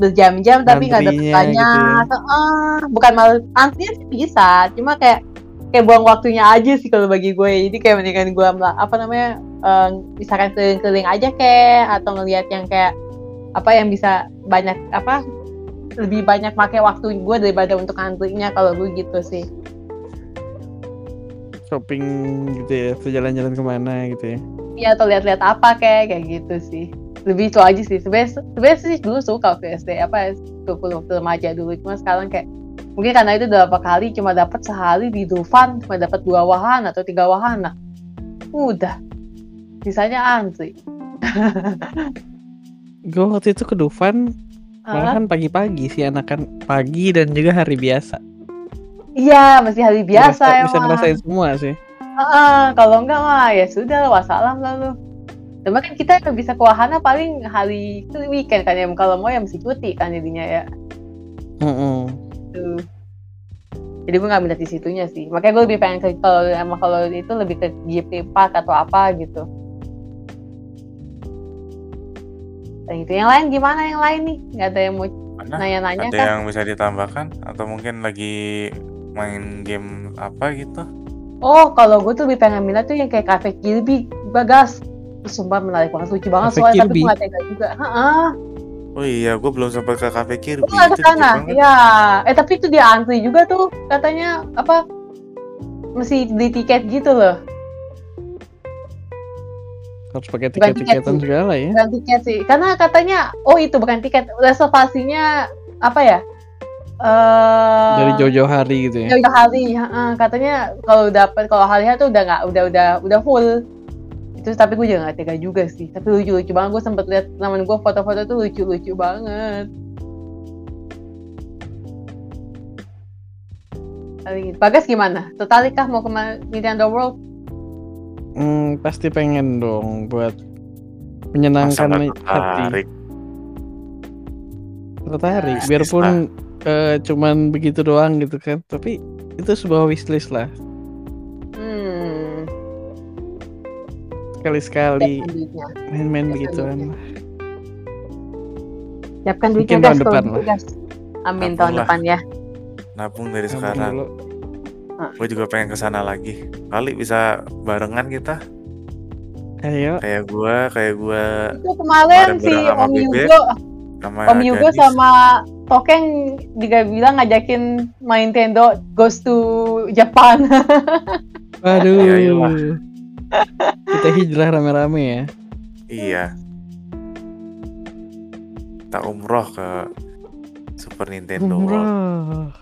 berjam-jam tapi nggak dapet Antrinya banyak. gitu Heeh, bukan malah antrinya sih bisa. Cuma kayak kayak buang waktunya aja sih kalau bagi gue. Jadi kayak mendingan gue apa namanya eh, misalkan keliling-keliling aja kayak atau ngelihat yang kayak apa yang bisa banyak apa lebih banyak pakai waktu gue daripada untuk antrinya kalau gue gitu sih. Shopping gitu ya, atau jalan-jalan ke mana gitu ya. Iya atau lihat-lihat apa kayak kayak gitu sih. Lebih itu aja sih. Sebenarnya sebenarnya sih dulu suka waktu SD apa waktu waktu remaja dulu. Cuma sekarang kayak mungkin karena itu berapa kali cuma dapat sehari di Dufan cuma dapat dua wahana atau tiga wahana udah. Sisanya antri. Gue waktu itu ke Dufan Ah, malahan pagi-pagi sih anakan pagi dan juga hari biasa. iya masih hari biasa Bisa- ya Bisa ngerasain semua sih. Ah, kalau enggak mah ya sudah lah wassalam lalu Cuma kan kita bisa ke wahana paling hari itu weekend kan ya kalau mau ya mesti cuti kan jadinya ya Heeh. Tuh. Jadi gue nggak minat di situnya sih. Makanya gue lebih pengen ke kalau emang kalau itu lebih ke GP Park atau apa gitu. Dan itu yang lain gimana yang lain nih? Nggak ada yang mau nanya-nanya Ada kan? yang bisa ditambahkan atau mungkin lagi main game apa gitu? Oh kalau gue tuh lebih pengen minat tuh yang kayak Cafe Kirby, Bagas. Sumpah menarik banget, lucu banget Cafe soalnya tapi Kirby? gue nggak tega juga. Heeh. Oh iya, gue belum sempat ke cafe Kirby. Gue nggak Itu ke sana. Ya, eh tapi itu dia antri juga tuh katanya apa? Mesti beli tiket gitu loh. Harus pakai tiket-tiketan segala ya. bukan tiket sih karena katanya oh itu bukan tiket reservasinya apa ya eh Dari jauh-jauh hari gitu ya. jauh hari heeh. katanya kalau dapat kalau hari tuh udah nggak udah udah udah full itu tapi gue juga nggak tega juga sih tapi lucu lucu banget gue sempet lihat teman gue foto-foto tuh lucu lucu banget. Bagas gimana? Tertarik kah mau ke Nintendo World? Hmm, pasti pengen dong buat Masa menyenangkan hati. tertarik? Biarpun eh, cuman begitu doang gitu kan. Tapi itu sebuah wishlist lah. Hmm, Sekali-sekali main-main begituan. duitnya. Siapkan duitnya Mungkin guys tahun depan gitu, lah. guys. Amin Nabung tahun lah. depan ya. Nabung dari Nabung sekarang. dulu. Gue juga pengen ke sana lagi. Kali bisa barengan kita. Ayo, Kayak gua, kayak gua Itu kemarin si Om Yugo, sama Om Yugo Gadis. sama Tokeng juga bilang ngajakin main Nintendo Goes to Japan. waduh. Iya, iyalah. Kita hijrah rame-rame ya. Iya. Kita umroh ke Super Nintendo World.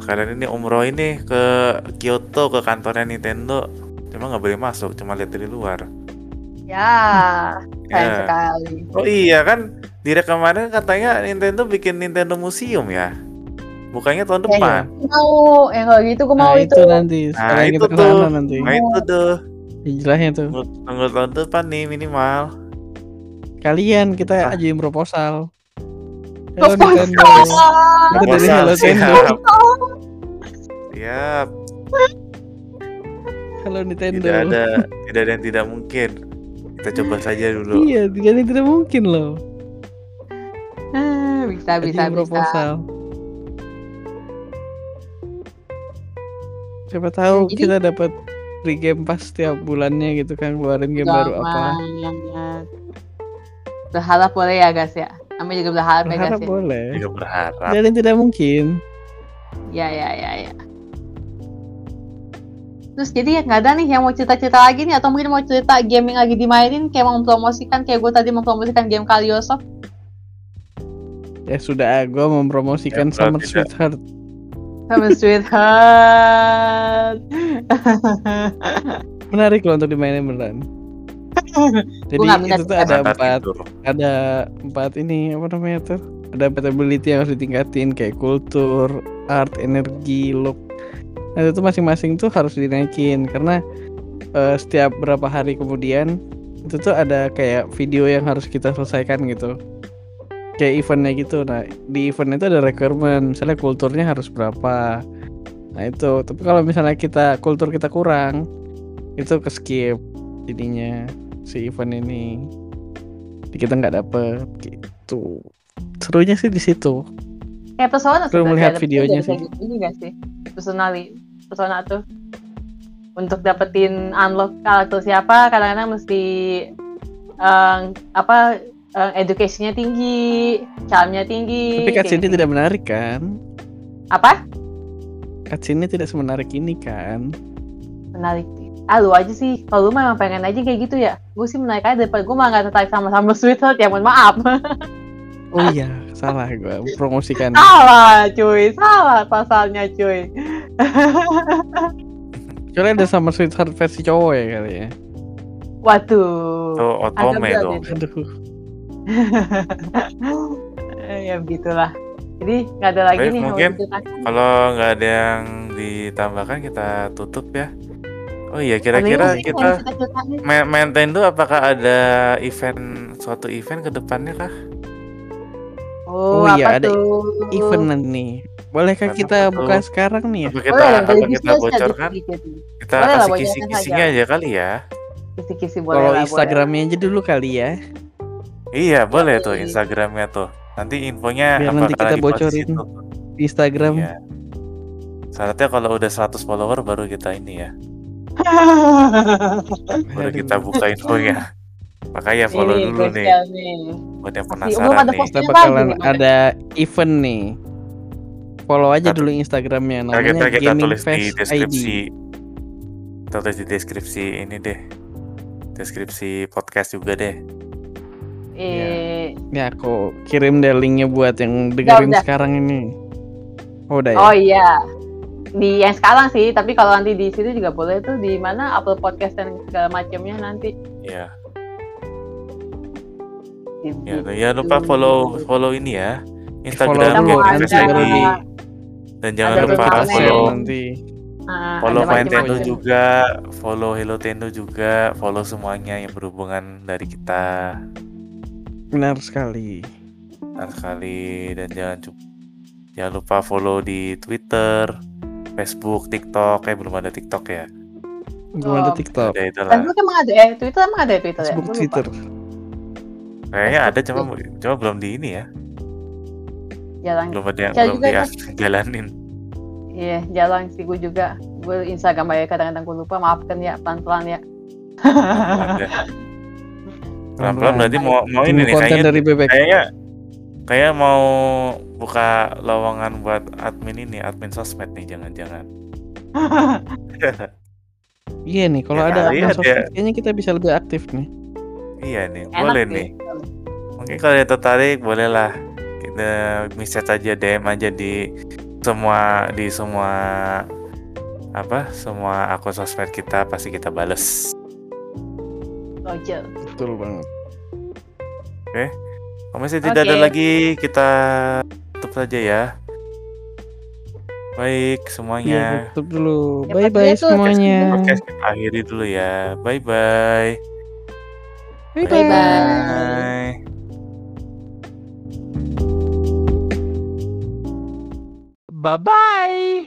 Kalian ini umroh ini ke Kyoto ke kantornya Nintendo. Cuma nggak boleh masuk, cuma lihat dari luar. ya, sayang Ya. sekali. Oh iya kan, direk kemarin katanya Nintendo bikin Nintendo Museum ya. Bukannya tahun Ya, depan. Mau, yang kalau gitu gue mau Nah, itu. itu nanti. Sekarang Nah, itu tuh. nanti. Nah itu tuh, Hijrahnya tuh. tunggu, tunggu tahun depan nih minimal. Kalian kita Ah. ajuin proposal. Hello Proposal. Nintendo. Kita dari Proposal, Hello Nintendo. siap. Hello Nintendo. tidak ada, tidak ada yang tidak mungkin. Kita coba saja dulu. Iya, tidak ada yang tidak mungkin loh. Ah, bisa, bisa, Ajuin bisa. proposal. Siapa tahu Jadi- kita dapat free game pas setiap bulannya gitu kan keluarin game baru apa. Jangan. Berharap boleh ya guys ya. Kami juga berharap ya guys Berharap ya. boleh. Juga berharap. Yang tidak mungkin. Ya ya ya ya. Terus jadi ya nggak ada nih yang mau cerita-cerita lagi nih atau mungkin mau cerita game yang lagi dimainin kayak mau mempromosikan kayak gue tadi mempromosikan game Kalioso. Ya sudah, gue mempromosikan Ya, Summer tidak. Sweetheart. Sama Sweetheart. Menarik loh untuk dimainin beneran. Jadi itu tuh ada empat, ada empat ini apa namanya tuh? adaptability yang harus ditingkatin kayak kultur, art, energi, look. Nah, itu masing-masing tuh harus dinaikin karena eh, setiap berapa hari kemudian itu tuh ada kayak video yang harus kita selesaikan gitu. Kayak eventnya gitu. Nah, di event itu ada requirement, misalnya kulturnya harus berapa. Nah, itu. Tapi kalau misalnya kita kultur kita kurang, itu ke skip jadinya si event ini. Kita nggak dapet gitu. Serunya sih di situ. Kayak pesona Perlu melihat videonya sih. Ini gak sih? Personally, persona tuh untuk dapetin unlock karakter siapa kadang-kadang mesti eh, apa eh, education-nya tinggi, charm-nya tinggi. Tapi cutscene gitu. tidak menarik kan? apa? Cutscene tidak semenarik ini kan? Menarik. Ah lu aja sih, kalau lu memang pengen aja kayak gitu ya. Gue sih menarik aja daripada gue malah gak tertarik sama-sama Sweetheart ya, mohon maaf. Oh iya, salah gua promosikan. salah cuy, salah pasalnya cuy. Kecuali ada Summer Sweetheart versi cowok ya kali ya. Waduh. Tuh agak otome tuh. itu. Aduh. ya begitulah. Jadi nggak ada lagi Baik, nih mungkin kalau gitu kan. Kalau nggak ada yang ditambahkan kita tutup ya. Oh iya, kira-kira kita yang cerita-ceritanya. Ma- Nintendo apakah ada event suatu event ke depannya kah? Oh, Oh iya, apa ada tuh? Event nih. Bolehkah Apa kita tuh? buka sekarang nih ya? Apa kita Boleh apa boleh kita aja bocorkan? sedikit. Kita Boleh kasih kisi-kisinya saja. aja kali ya. Kisi-kisi boleh Kalau Instagramnya aja dulu kali ya. Iya, boleh tuh. Instagramnya tuh. Nanti infonya Biar apakah nanti kita bocorin. Di Instagram. Iya. Syaratnya kalau udah 100 follower baru kita ini ya. Aduh. kita buka infonya. Makanya follow Ini dulu nih share nih. buat yang penasaran ada nih. Kita bakalan ada event nih. Follow aja dulu Instagramnya namanya kita kita Gaming tulis di deskripsi. ID. Kita tulis di deskripsi ini deh. Deskripsi podcast juga deh. Eh, Ya aku kirim deh linknya buat yang dengerin udah. sekarang ini. Oh, udah ya. oh iya. Di yang sekarang sih, tapi kalau nanti di situ juga boleh tuh di mana upload podcast dan segala macamnya nanti. Ya. Di- Ya, di- ya lupa follow follow ini ya. Follow Instagram ID. ada- Dan jangan ada lupa follow nanti. Ah, follow ada Nintendo macam-macam. juga, follow Hello Tendo juga, follow semuanya yang berhubungan dari kita. Benar sekali. Benar sekali dan jangan jangan lupa follow di Twitter, Facebook, TikTok. Kayak belum ada TikTok ya. Belum ada. TikTok. Ada itu lah. Facebook emang ada ya? Twitter emang ada ya Twitter ya? Facebook, lupa. Twitter. Kayaknya ada cuma cuma belum di ini ya. Jarang. Belum ada yang belum dia kan. jalanin. Iya, jarang sih gue juga. Gue Instagram aja kadang-kadang gue lupa. Maafkan ya, pelan-pelan ya. Pelan-pelan berarti mau mau ini nih kayaknya dari bebek. kayaknya kayak mau buka lowongan buat admin ini admin sosmed nih jangan-jangan Iya nih, kalau Ya ada ada. sosmed kayaknya kita bisa lebih aktif nih. iya nih Enak boleh sih. nih mungkin kalau yang tertarik bolehlah kita message aja DM aja di semua di semua apa semua akun sosmed kita pasti kita bales Roger. Betul banget. kalau masih tidak ada Oke. lagi kita tutup saja ya baik semuanya tutup dulu. Ya, Bye bye semuanya. podcast kita akhiri dulu ya bye bye Bye Bye-bye. bye Bye bye.